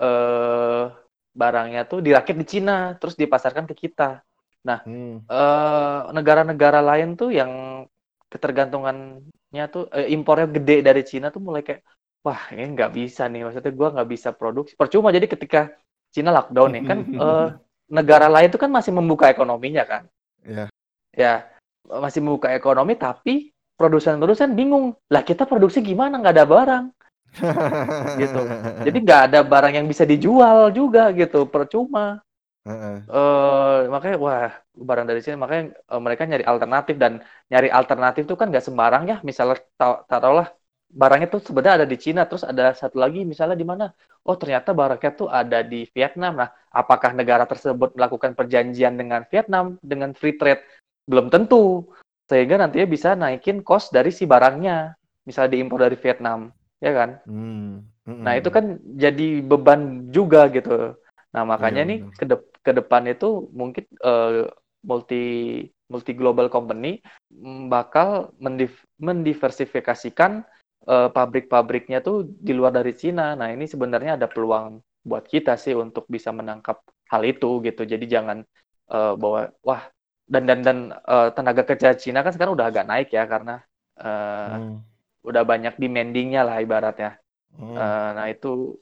eh barangnya tuh dirakit di Cina, terus dipasarkan ke kita. Nah, Mmm. eh negara-negara lain tuh yang ketergantungannya tuh eh, impornya gede dari Cina tuh mulai kayak wah ini nggak bisa nih maksudnya gua nggak bisa produksi percuma jadi ketika Cina lockdown nih kan eh, negara lain tuh kan masih membuka ekonominya kan Iya. ya masih membuka ekonomi tapi produsen-produsen bingung lah kita produksi gimana? Nggak ada barang. Gitu. Jadi nggak ada barang yang bisa dijual juga gitu percuma. Heeh. eh makanya wah barang dari sini makanya eh, mereka nyari alternatif dan nyari alternatif tuh kan nggak sembarang ya. Misalnya ta- taruhlah barangnya tuh sebenarnya ada di Cina terus ada satu lagi misalnya di mana? Oh ternyata barangnya tuh ada di Vietnam. Nah apakah negara tersebut melakukan perjanjian dengan Vietnam dengan free trade? Belum tentu sehingga nantinya bisa naikin cost dari si barangnya misalnya diimpor dari Vietnam ya kan Mmm, Nah, itu mhm. kan jadi beban juga gitu. Nah, Iya makanya nih bener. ke dep- ke depan itu mungkin eh, multi multi global company bakal mendif- mendiversifikasikan eee, pabrik-pabriknya tuh di luar dari Cina. Nah, ini sebenarnya ada peluang buat kita sih untuk bisa menangkap hal itu gitu. Jadi jangan, eee, bahwa wah dan dan dan, eee, tenaga kerja Cina kan sekarang udah agak naik ya karena, eee, Mmm. udah banyak demanding-nya lah ibaratnya. Mmm. Eee, nah itu,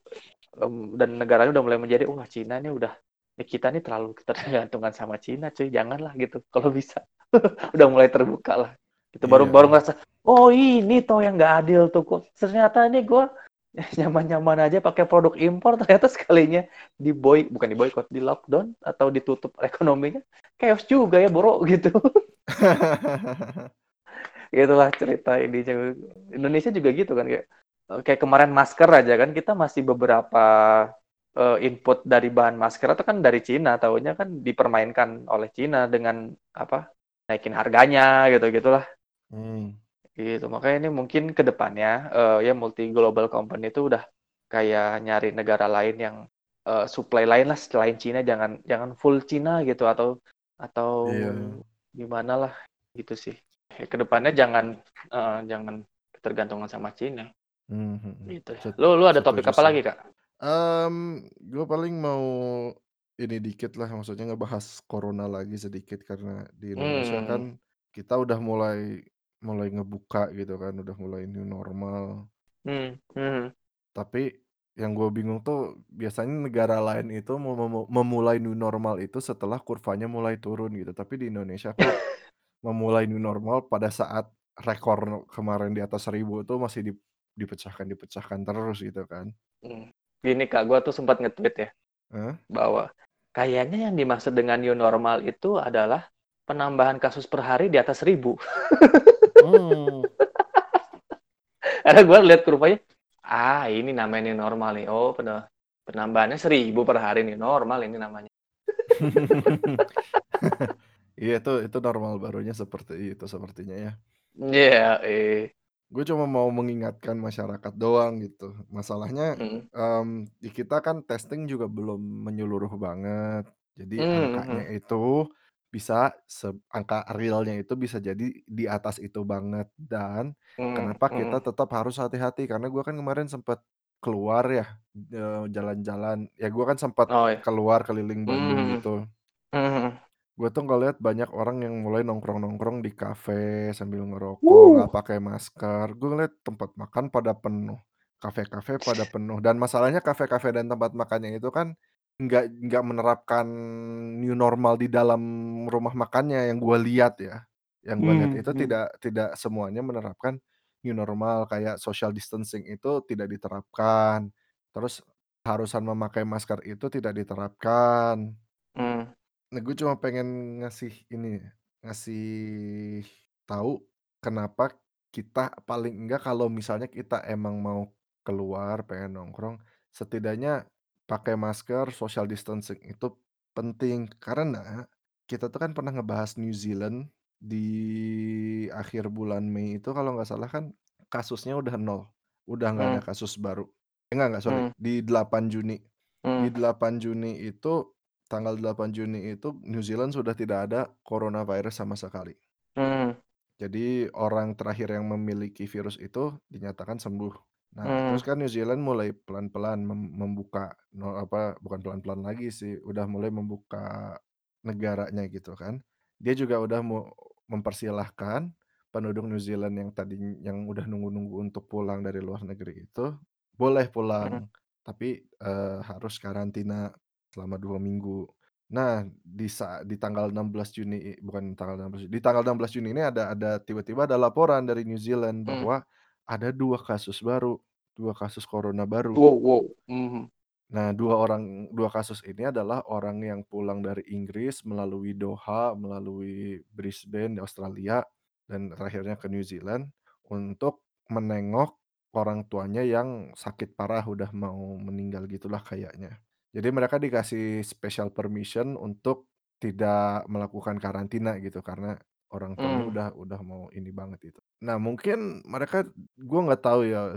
mmm, dan negaranya udah mulai menjadi, "Wah Cina nih udah eh kita nih terlalu ketergantungan sama Cina cuy, janganlah," gitu, kalau bisa. Udah mulai terbuka lah. Itu baru baru Iya. ngerasa, "Oh ini toh yang nggak adil tuh, kok ternyata ini gua nyaman-nyaman aja pakai produk impor, ternyata sekalinya diboy bukan diboikot, di-lockdown atau ditutup ekonominya, chaos juga ya Bro," gitu. Itulah cerita ininya. Indonesia juga gitu kan, kayak eee, kayak kemarin masker aja kan kita masih beberapa, eee, input dari bahan masker itu kan dari Cina, taunya kan dipermainkan oleh Cina dengan apa, naikin harganya gitu-gitulah. Mmm. Gitu, makanya ini mungkin ke depannya, eee, ya multi global company itu udah kayak nyari negara lain yang, eee, supply lain lah selain Cina, jangan jangan full Cina gitu atau atau Iya. gimanalah, gitu sih. Ya ke depannya jangan heeh, jangan ketergantungan sama Cina. Mhm. Gitu Lu lu ada topik apa lagi, Kak? Mmm, gue paling mau ini dikit lah, maksudnya ngebahas corona lagi sedikit karena di Indonesia Mmm. kan kita udah mulai mulai ngebuka gitu kan, udah mulai new normal. Mmm, mhm. Tapi yang gue bingung tuh biasanya negara lain itu mau memu memulai new normal itu setelah kurvanya mulai turun gitu, tapi di Indonesia kok memulai new normal pada saat rekor kemarin di atas 1000 itu masih dip dipecahkan dipecahkan terus gitu kan. Mmm, gini Kak, gua tuh sempat nge-tweet ya, Heeh. bahwa kayaknya yang dimaksud dengan new normal itu adalah penambahan kasus per hari di atas 1000. Mmm. Karena gua lihat kurvanya, ah ini namanya normal nih, oh pena penambahannya 1000 per hari, new normal ini namanya. Iya itu itu normal barunya seperti itu sepertinya ya. Iya, eh. Gue cuma mau mengingatkan masyarakat doang gitu. Masalahnya, Mhm. mmm, di kita kan testing juga belum menyeluruh banget. Jadi Mmm, angkanya mhm. itu bisa se angka realnya itu bisa jadi di atas itu banget dan Mmm, kenapa kita mhm. tetap harus hati-hati karena gue kan kemarin sempet keluar ya, eee, jalan-jalan, ya gue kan sempat Oh ya. keluar keliling Bandung Mmm, gitu. mhm mhm. Gue tuh ngelihat banyak orang yang mulai nongkrong-nongkrong di kafe sambil ngerokok, Wuh. nggak pakai masker. Gue ngelihat tempat makan pada penuh, kafe-kafe pada penuh, dan masalahnya kafe-kafe dan tempat makannya itu kan nggak nggak menerapkan new normal di dalam rumah makannya yang gue lihat ya. Yang gue lihat Mmm, itu mhm. tidak tidak semuanya menerapkan new normal, kayak social distancing itu tidak diterapkan, terus keharusan memakai masker itu tidak diterapkan. Mmm. Nah, gue cuma pengen ngasih ini, ngasih tahu kenapa kita paling enggak kalau misalnya kita emang mau keluar, pengen nongkrong, setidaknya pakai masker, social distancing itu penting. Karena kita tuh kan pernah ngebahas New Zealand di akhir bulan Mei itu kalau nggak salah kan kasusnya udah nol, udah nggak ada Mmm. kasus baru. Eh, enggak enggak, sorry, Mmm. di 8 Juni. Di Mmm. 8 Juni itu tanggal 8 Juni itu New Zealand sudah tidak ada coronavirus sama sekali. Mmm. Jadi orang terakhir yang memiliki virus itu dinyatakan sembuh. Nah, terus Mmm. kan New Zealand mulai pelan-pelan mem membuka no apa, bukan pelan-pelan lagi sih, udah mulai membuka negaranya gitu kan. Dia juga udah mau mempersilahkan penduduk New Zealand yang tadiny yang udah nunggu-nunggu untuk pulang dari luar negeri itu, boleh Mhm. pulang, tapi, eee, harus karantina selama 2 minggu. Nah, di sa di tanggal 16 Juni i bukan tanggal 16 Juni, di tanggal 16 Juni ini ada ada tiba-tiba ada laporan dari New Zealand Mmm. bahwa ada 2 kasus baru, 2 kasus corona baru. Wow wow, mhm. Nah, 2 orang 2 kasus ini adalah orang yang pulang dari Inggris melalui Doha, melalui Brisbane di Australia, dan terakhirnya ke New Zealand untuk menengok orang tuanya yang sakit parah, udah mau meninggal gitulah kayaknya. Jadi mereka dikasih special permission untuk tidak melakukan karantina gitu, karena orang tuanya Mmm. udah udah mau ini banget gitu. Nah, mungkin mereka gue nggak tahu ya,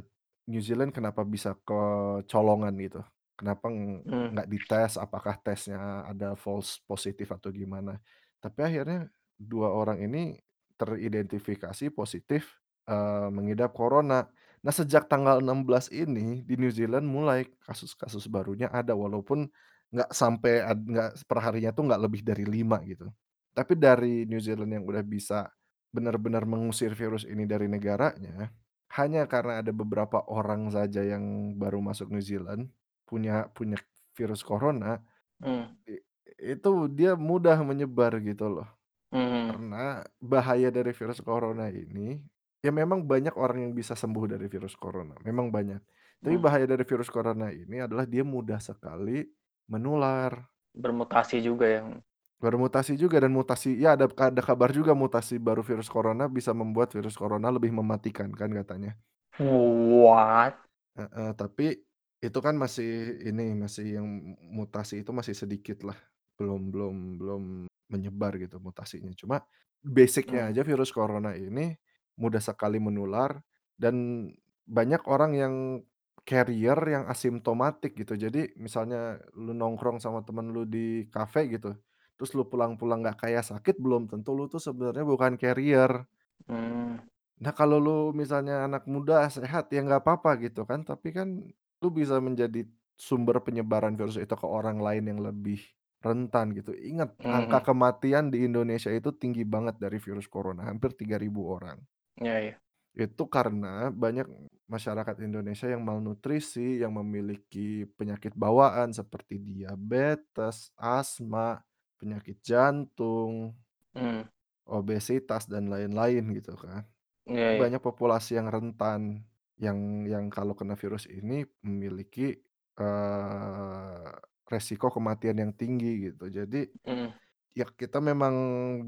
New Zealand kenapa bisa kecolongan gitu, kenapa ng Mmm. nggak dites, apakah tesnya ada false positif atau gimana. Tapi akhirnya 2 orang ini teridentifikasi positif, eee, mengidap corona. Nah, sejak tanggal 16 ini di New Zealand mulai kasus-kasus barunya ada walaupun nggak sampai ad nggak perharinya tuh nggak lebih dari 5 gitu. Tapi dari New Zealand yang udah bisa benar-benar mengusir virus ini dari negaranya, hanya karena ada beberapa orang saja yang baru masuk New Zealand punya punya virus corona, i itu dia mudah menyebar gitu loh. Mhm. Karena bahaya dari virus corona ini, ya memang banyak orang yang bisa sembuh dari virus corona, memang banyak. Tapi Mmm. bahaya dari virus corona ini adalah dia mudah sekali menular. Bermutasi juga ya? Bermutasi juga dan mutasi ya ada ada kabar juga mutasi baru virus corona bisa membuat virus corona lebih mematikan kan katanya. What? Heeh, tapi itu kan masih ini, masih yang mutasi itu masih sedikit lah, belum belum belum menyebar gitu mutasinya. Cuma basic-nya Mmm. aja virus corona ini mudah sekali menular dan banyak orang yang carrier yang asimptomatik gitu. Jadi misalnya lu nongkrong sama temen lu di kafe gitu, terus lu pulang-pulang nggak kayak sakit, belum tentu lu tuh sebenarnya bukan carrier. Mmm. Nah, kalau lu misalnya anak muda sehat, ya nggak apa-apa gitu kan, tapi kan lu bisa menjadi sumber penyebaran virus itu ke orang lain yang lebih rentan gitu. Ingat, angka Mhm. kematian di Indonesia itu tinggi banget dari virus corona, hampir 3.000 orang. Iya iya. Itu karena banyak masyarakat Indonesia yang malnutrisi, yang memiliki penyakit bawaan seperti diabetes, asma, penyakit jantung, Mmm. obesitas, dan lain-lain gitu kan. Iya iya. Banyak populasi yang rentan, yang yang kalau kena virus ini memiliki, eee, resiko kematian yang tinggi gitu. Jadi, Mhm. ya kita memang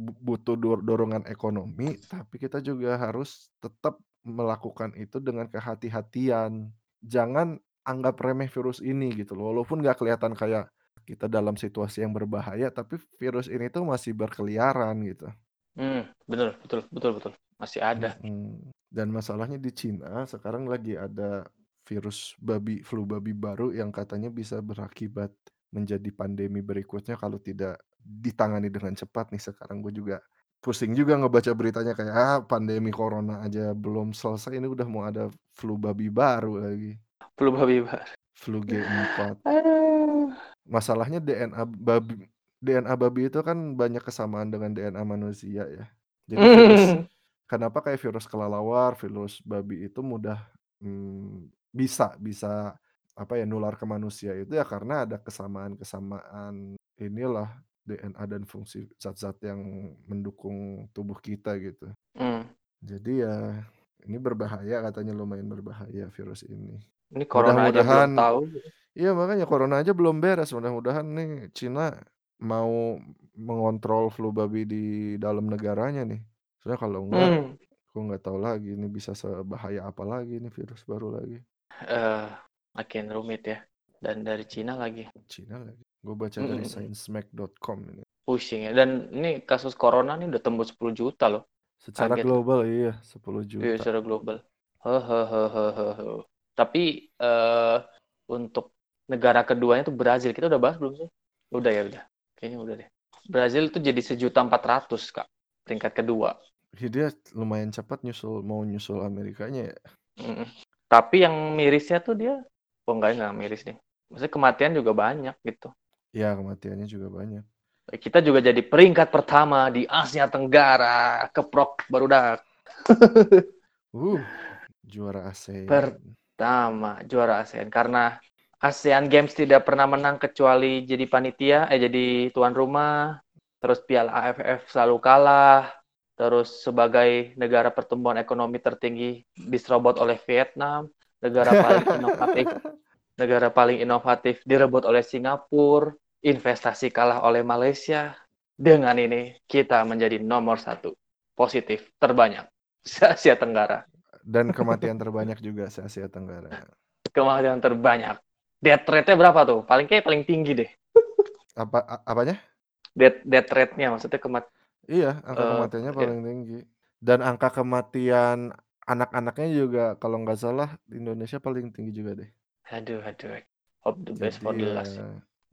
bu butuh dor dorongan ekonomi, tapi kita juga harus tetap melakukan itu dengan kehati-hatian. Jangan anggap remeh virus ini gitu loh, walaupun nggak kelihatan kayak kita dalam situasi yang berbahaya, tapi virus ini tuh masih berkeliaran gitu. Mmm, bener, betul betul betul, masih ada. Mhm, dan masalahnya di Cina sekarang lagi ada virus babi flu babi baru yang katanya bisa berakibat menjadi pandemi berikutnya kalau tidak ditangani dengan cepat nih. Sekarang gue juga pusing juga ngebaca beritanya kayak, ah, pandemi corona aja belum selesai, ini udah mau ada flu babi baru lagi. Flu babi baru. Flu G4. Aduh. Masalahnya DNA babi DNA babi itu kan banyak kesamaan dengan DNA manusia ya. Jadi virus kenapa kayak virus kelelawar, virus babi itu mudah, mmm, bisa bisa apa ya, nular ke manusia itu ya karena ada kesamaan-kesamaan inilah DNA dan fungsi zat-zat yang mendukung tubuh kita gitu. Mmm. Jadi ya ini berbahaya katanya lumayan berbahaya virus ini. Ini corona aja belum Mudah-mudahan tahu. Iya makanya corona aja belum beres, mudah-mudahan nih Cina mau mengontrol flu babi di dalam negaranya nih. Soalnya kalau enggak, Mmm. gue nggak tahu lagi ini bisa sebahaya apa lagi nih virus baru lagi. Eee, makin rumit ya, dan dari Cina lagi. Cina lagi. Gue baca Mhm dari mhm. sciencemerc.com ini. Pusing ya, dan ini kasus corona nih udah tembus 10 juta loh, Secara kaget global iya, 10 Iya, juta. secara global. Tapi, eee, untuk negara keduanya tuh Brazil, kita udah bahas belum sih? Udah ya udah, kayaknya udah deh. Brazil tuh jadi 1.400.000 Kak, peringkat kedua. Ih, dia lumayan cepat nyusul mau nyusul Amerikanya ya. Mhm. Tapi yang mirisnya tuh dia oh enggak enggak miris deh, maksudnya kematian juga banyak gitu. Iya, kematiannya juga banyak. Kita juga jadi peringkat pertama di Asia Tenggara, keprok barudak. Uh, juara ASEAN. Pertama, juara ASEAN. Karena ASEAN Games tidak pernah menang kecuali jadi panitia, eh jadi tuan rumah, terus Piala AFF selalu kalah, terus sebagai negara pertumbuhan ekonomi tertinggi diserobot oleh Vietnam, negara paling inovatif negara paling inovatif direbut oleh Singapura, investasi kalah oleh Malaysia. Dengan ini kita menjadi nomor satu positif terbanyak se-Asia Tenggara. Dan kematian terbanyak juga se-Asia Tenggara. Kematian terbanyak. Death rate-nya berapa tuh? Paling kayak paling tinggi deh. Apa apanya? Death death rate-nya maksudnya kemat Iya, angka eee, kematiannya iya. paling tinggi. Dan angka kematian anak-anaknya juga kalau nggak salah di Indonesia paling tinggi juga deh. Aduh aduh. Hope the best for Jadi the ya last.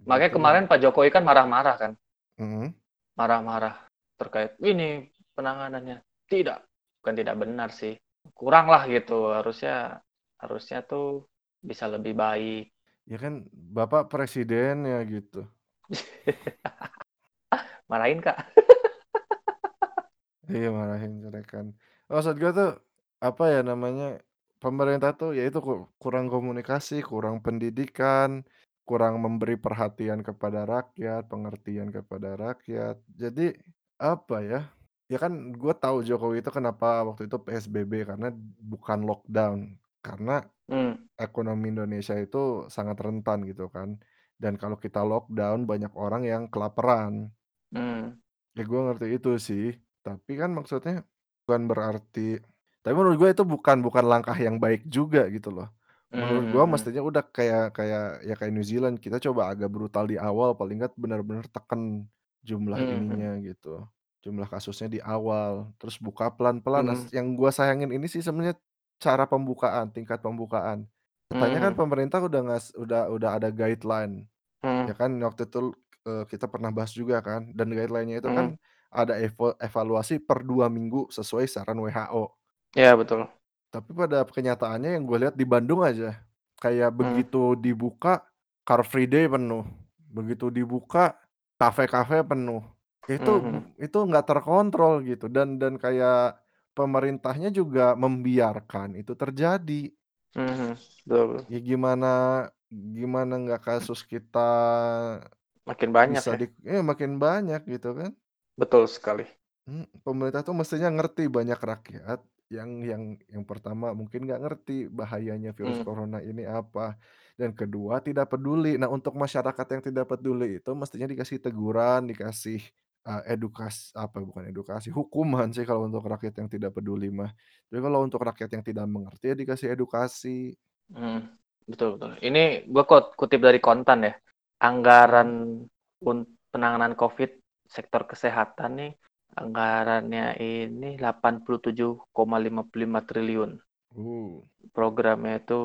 Makanya gitulah. kemarin Pak Jokowi kan marah-marah kan. Mhm. Marah-marah terkait ini penanganannya. Tidak, bukan tidak benar sih. kurang lah gitu. Harusnya harusnya tuh bisa lebih baik. Ya kan Bapak presiden ya gitu. Marahin, Kak. Iya marahin kan. Maksud gue tuh apa ya namanya pemerintah tuh ya itu ku- kurang komunikasi, kurang pendidikan, kurang memberi perhatian kepada rakyat, pengertian kepada rakyat. Jadi apa ya? Ya kan gue tahu Jokowi itu kenapa waktu itu PSBB karena bukan lockdown. Karena Hmm, ekonomi Indonesia itu sangat rentan gitu kan. Dan kalau kita lockdown banyak orang yang kelaparan. hmm, Ya gue ngerti itu sih, tapi kan maksudnya bukan berarti tapi menurut gue itu bukan bukan langkah yang baik juga gitu loh. Menurut gue hmm, mestinya udah kayak kayak ya kayak New Zealand, kita coba agak brutal di awal, paling nggak benar-benar tekan jumlah hmm, hmm, ininya gitu, jumlah kasusnya di awal, terus buka pelan-pelan. Nah, hmm, yang gue sayangin ini sih sebenarnya cara pembukaan, tingkat pembukaan. Katanya kan hmm, pemerintah udah ngas udah udah ada guideline. hmm, Ya kan waktu itu, eee, kita pernah bahas juga kan dan guideline-nya itu hmm. kan ada evaluasi per 2 minggu sesuai saran WHO. Ya, betul. Tapi pada kenyataannya yang gue lihat di Bandung aja, kayak Hmm, begitu dibuka, Car Free Day penuh, begitu dibuka, kafe-kafe penuh. Itu hmm, bu hmm, itu nggak terkontrol gitu dan dan kayak pemerintahnya juga membiarkan itu terjadi. hmm, hmm. Betul, Ya gimana gimana nggak kasus kita makin banyak Bisa ya. di iya makin banyak gitu kan. Betul sekali. Mhm, pemerintah tuh mestinya ngerti banyak rakyat yang yang yang pertama mungkin nggak ngerti bahayanya virus Hmm, corona ini apa, dan kedua tidak peduli. Nah untuk masyarakat yang tidak peduli itu mestinya dikasih teguran, dikasih, eee, edukas apa bukan edukasi, hukuman sih kalau untuk rakyat yang tidak peduli mah. Tapi kalau untuk rakyat yang tidak mengerti ya dikasih edukasi. hmm. Betul, betul. Ini gue kutip dari kontan ya. Anggaran un- penanganan COVID sektor kesehatan nih, anggarannya ini 87,55 triliun. Uh, Programnya itu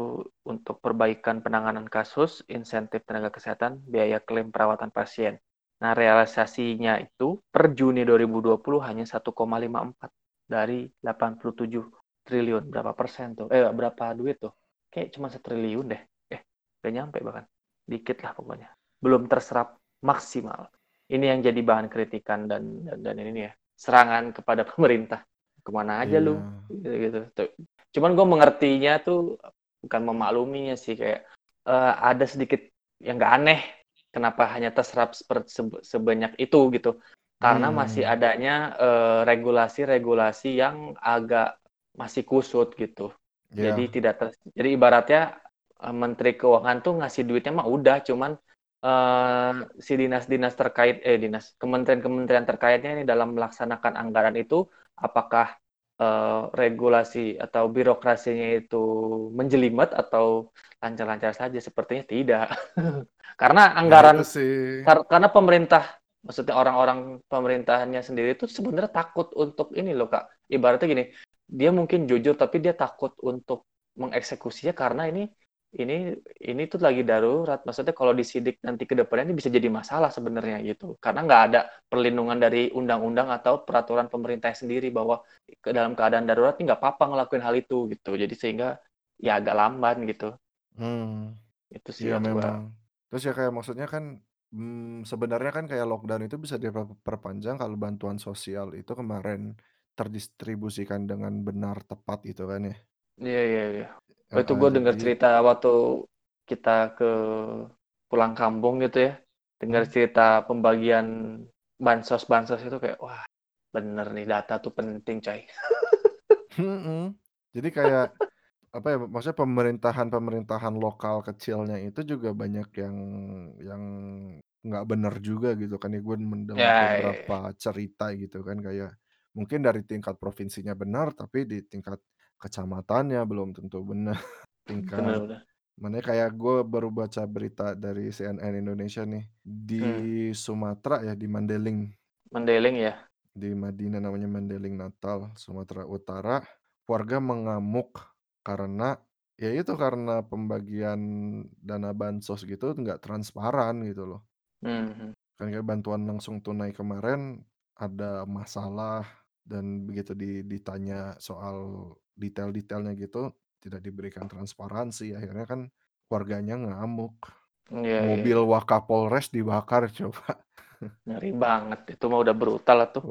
untuk perbaikan penanganan kasus, insentif tenaga kesehatan, biaya klaim perawatan pasien. Nah, realisasinya itu per Juni 2020 hanya 1,54 dari 87 triliun. Berapa persen tuh? Eh, berapa duit tuh? Kayak cuma setriliun deh. Eh, gak nyampe bahkan. Dikit lah pokoknya. Belum terserap maksimal. Ini yang jadi bahan kritikan dan dan, dan ini ya serangan kepada pemerintah. Ke mana aja lu? iya. Gitu, gitu. Tuh. Cuman gue mengertinya tuh bukan memakluminya sih kayak eh, ada sedikit yang gak aneh kenapa hanya terserap sebanyak itu gitu. Karena masih Mmm, adanya eh, regulasi-regulasi yang agak masih kusut gitu. Jadi iya tidak ter- jadi ibaratnya eh, Menteri Keuangan tuh ngasih duitnya mah udah cuman eh, si dinas-dinas terkait eh dinas kementerian-kementerian terkaitnya ini dalam melaksanakan anggaran itu apakah eh, regulasi atau birokrasinya itu menjelimet atau lancar-lancar saja? Sepertinya tidak. Karena ya anggaran sih. kar- karena pemerintah maksudnya orang-orang pemerintahannya sendiri itu sebenarnya takut untuk ini loh kak. Ibaratnya gini dia mungkin jujur tapi dia takut untuk mengeksekusinya karena ini ini ini tuh lagi darurat maksudnya kalau disidik nanti ke depannya ini bisa jadi masalah sebenarnya gitu karena nggak ada perlindungan dari undang-undang atau peraturan pemerintah sendiri bahwa ke dalam keadaan darurat ini nggak apa-apa ngelakuin hal itu gitu jadi sehingga ya agak lamban gitu Mmm. itu sih Iya yang gua memang. Terus ya kayak maksudnya kan, mmm, sebenarnya kan kayak lockdown itu bisa diperpanjang kalau bantuan sosial itu kemarin terdistribusikan dengan benar, tepat gitu kan ya. iya iya iya Oh, itu gue dengar cerita waktu kita ke pulang kampung gitu ya. Dengar mmm, cerita pembagian bansos-bansos itu kayak, wah bener nih data tuh penting coy. mhm. Jadi kayak, apa ya, maksudnya pemerintahan-pemerintahan lokal kecilnya itu juga banyak yang yang nggak bener juga gitu kan ya, gue mendengar Ya, iya, iya. beberapa cerita gitu kan, kayak mungkin dari tingkat provinsinya benar, tapi di tingkat kecamatannya belum tentu benar, tingkat bener-bener. Makanya kayak gue baru baca berita dari CNN Indonesia nih, di Hmm, Sumatera ya, di Mandeling, Mendeling ya. di Madinah namanya Mandeling Natal, Sumatera Utara, warga mengamuk karena ya itu karena pembagian dana bansos gitu nggak transparan gitu loh. Hmm. Kan kayak bantuan langsung tunai kemarin ada masalah dan begitu di ditanya soal detail-detailnya gitu tidak diberikan transparansi akhirnya kan warganya ngamuk Iya, iya, mobil iya. Wakapolres dibakar coba Ngeri banget. Itu mah udah brutal lah tuh.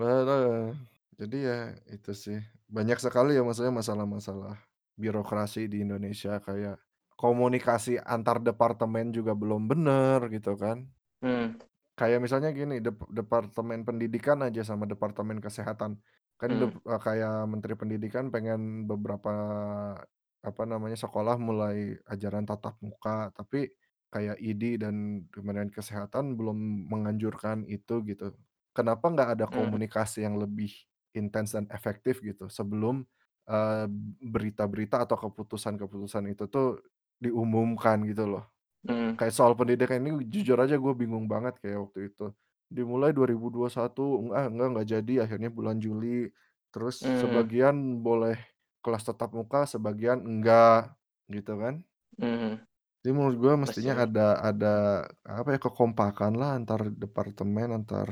Jadi ya itu sih banyak sekali ya maksudnya masalah-masalah birokrasi di Indonesia kayak komunikasi antar departemen juga belum bener gitu kan Hmm, Kayak misalnya gini, dep departemen pendidikan aja sama departemen kesehatan. Kan hmm, eee, kayak menteri pendidikan pengen beberapa, apa namanya, sekolah mulai ajaran tatap muka, tapi kayak ID dan Kementerian Kesehatan belum menganjurkan itu gitu. Kenapa nggak ada hmm, komunikasi yang lebih intens dan efektif gitu sebelum, eee, berita-berita atau keputusan-keputusan itu tuh diumumkan gitu loh. hmm, Kayak soal pendidikan ini jujur aja gue bingung banget kayak waktu itu. Dimulai 2021, ah, enggak enggak jadi akhirnya bulan Juli, terus hmm, sebagian boleh kelas tatap muka, sebagian enggak, gitu kan. hmm. Jadi menurut gue mestinya Mestinya ada ada apa ya, kekompakan lah antar departemen, antar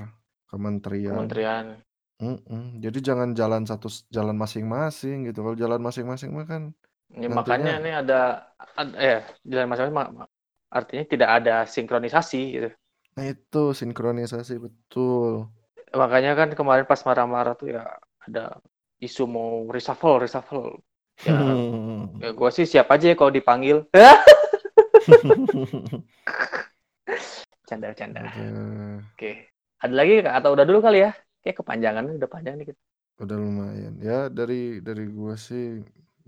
kementerian. kementerian. Mhm, jadi jangan jalan satu s jalan masing-masing gitu, kalau jalan masing-masing mah kan Ya, makanya nantinya ini ada, ad- eh, jalan masalah ma- ma- artinya tidak ada sinkronisasi gitu. Nah itu sinkronisasi betul. Makanya kan kemarin pas marah-marah tuh ya ada isu mau reshuffle, reshuffle. Ya, ya gue sih siap aja ya kalau dipanggil. Canda-canda. Aduh, Oke. Ada lagi Kak? atau udah dulu kali ya? Kayak kepanjangan udah panjang nih kita. udah lumayan. Ya dari dari gua sih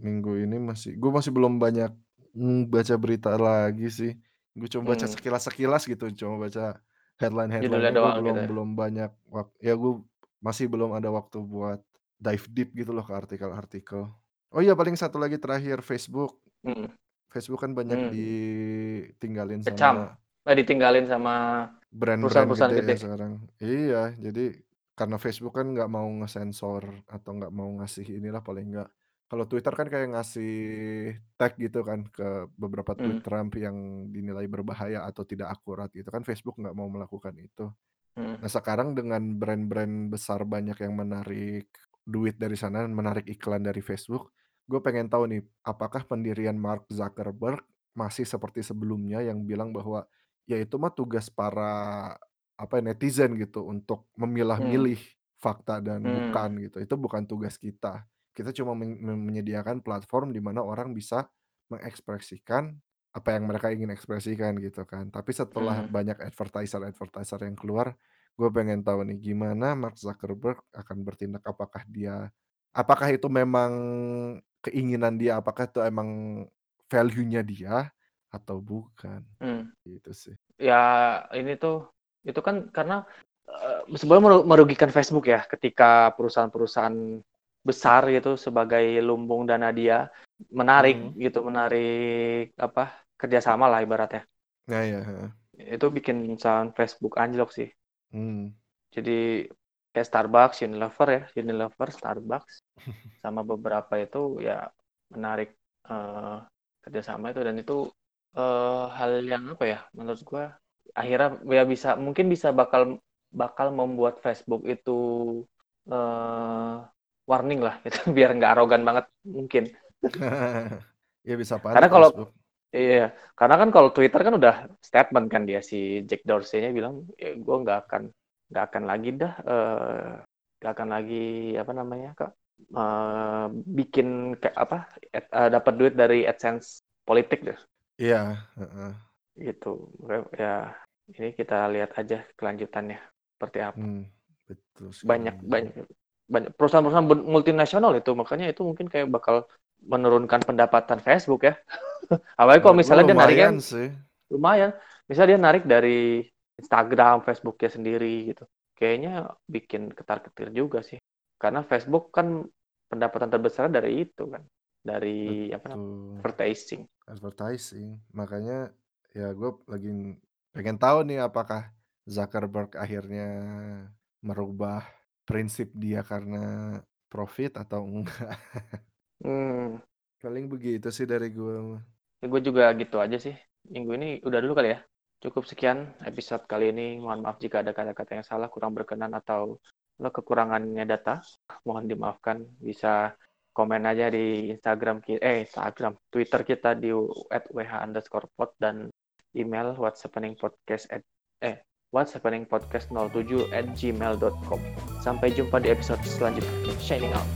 minggu ini masih gua masih belum banyak, mmm, baca berita lagi sih. Gue cuma baca Hmm, sekilas-sekilas gitu, cuma baca judulnya headline-headline-nya, gue doang belum gitu. belum banyak wak ya gue masih belum ada waktu buat dive deep gitu loh ke artikel-artikel. Oh iya paling satu lagi terakhir Facebook. Hmm, Facebook kan banyak hmm. ditinggalin Kecam. sama Nah, ditinggalin sama Brand-brand perusahaan-perusahaan gede ya gede. sekarang. Iya, jadi karena Facebook kan nggak mau ngesensor atau nggak mau ngasih inilah paling nggak kalau Twitter kan kayak ngasih tag gitu kan ke beberapa Hmm, tweet Trump yang dinilai berbahaya atau tidak akurat gitu kan Facebook nggak mau melakukan itu. hmm, Nah sekarang dengan brand-brand besar banyak yang menarik duit dari sana, menarik iklan dari Facebook, gue pengen tahu nih, apakah pendirian Mark Zuckerberg masih seperti sebelumnya yang bilang bahwa, ya itu mah tugas para, apa ya, netizen gitu untuk hmm, memilah-milih fakta dan hmm, bukan gitu, itu bukan tugas kita. Kita cuma men men menyediakan platform di mana orang bisa mengekspresikan apa yang mereka ingin ekspresikan gitu kan. Tapi setelah hmm, banyak advertiser-advertiser yang keluar Gue pengen tahu nih gimana Mark Zuckerberg akan bertindak, apakah dia apakah itu memang keinginan dia, apakah itu emang value-nya dia atau bukan, hmm. gitu sih. Ya ini tuh itu kan karena eh, sebenarnya meru- merugikan Facebook ya ketika perusahaan-perusahaan besar gitu sebagai lumbung dana dia menarik Mhm. gitu menarik apa kerjasama lah ibaratnya. Nah ya, heeh, itu bikin saham Facebook anjlok sih. Mmm, jadi kayak Starbucks, Unilever ya Unilever, Starbucks sama beberapa itu ya menarik eh, kerjasama itu. Dan itu eh, hal yang apa ya menurut gua akhirnya ya bisa mungkin bisa bakal bakal membuat Facebook itu eh, warning lah gitu. Biar nggak arogan banget mungkin. Ya bisa karena panik kalau Facebook. iya karena kan kalau Twitter kan udah statement kan dia si Jack Dorsey-nya bilang ya, gue nggak akan nggak akan lagi dah eh, nggak akan lagi apa namanya kak eh, bikin kayak apa ad- eh, dapat duit dari AdSense politik deh. Iya, heeh, gitu. Ya ini kita lihat aja kelanjutannya seperti apa. Mmm, betul sekali. banyak banyak perusahaan-perusahaan ben- multinasional itu. Makanya itu mungkin kayak bakal menurunkan pendapatan Facebook ya. Lu kalau misalnya dia lumayan sih. lumayan. Misalnya dia narik dari Instagram Facebooknya sendiri gitu. Kayaknya bikin ketar-ketir juga sih. Karena Facebook kan pendapatan terbesar dari itu kan. Dari apa namanya? Betul, advertising. Advertising. Makanya ya gue lagi pengen tahu nih apakah Zuckerberg akhirnya merubah prinsip dia karena profit atau enggak. hmm. Paling begitu sih dari gue ya gue juga gitu aja sih. Minggu ini udah dulu kali ya. Cukup sekian episode kali ini. Mohon maaf jika ada kata-kata yang salah kurang berkenan atau lo kekurangannya data. Mohon dimaafkan. Bisa komen aja di Instagram kita, eh Instagram, Twitter kita di at wh underscore pod dan email what's happening podcast at eh what's happening podcast 07 at gmail.com. Sampai jumpa di episode selanjutnya. Shining out.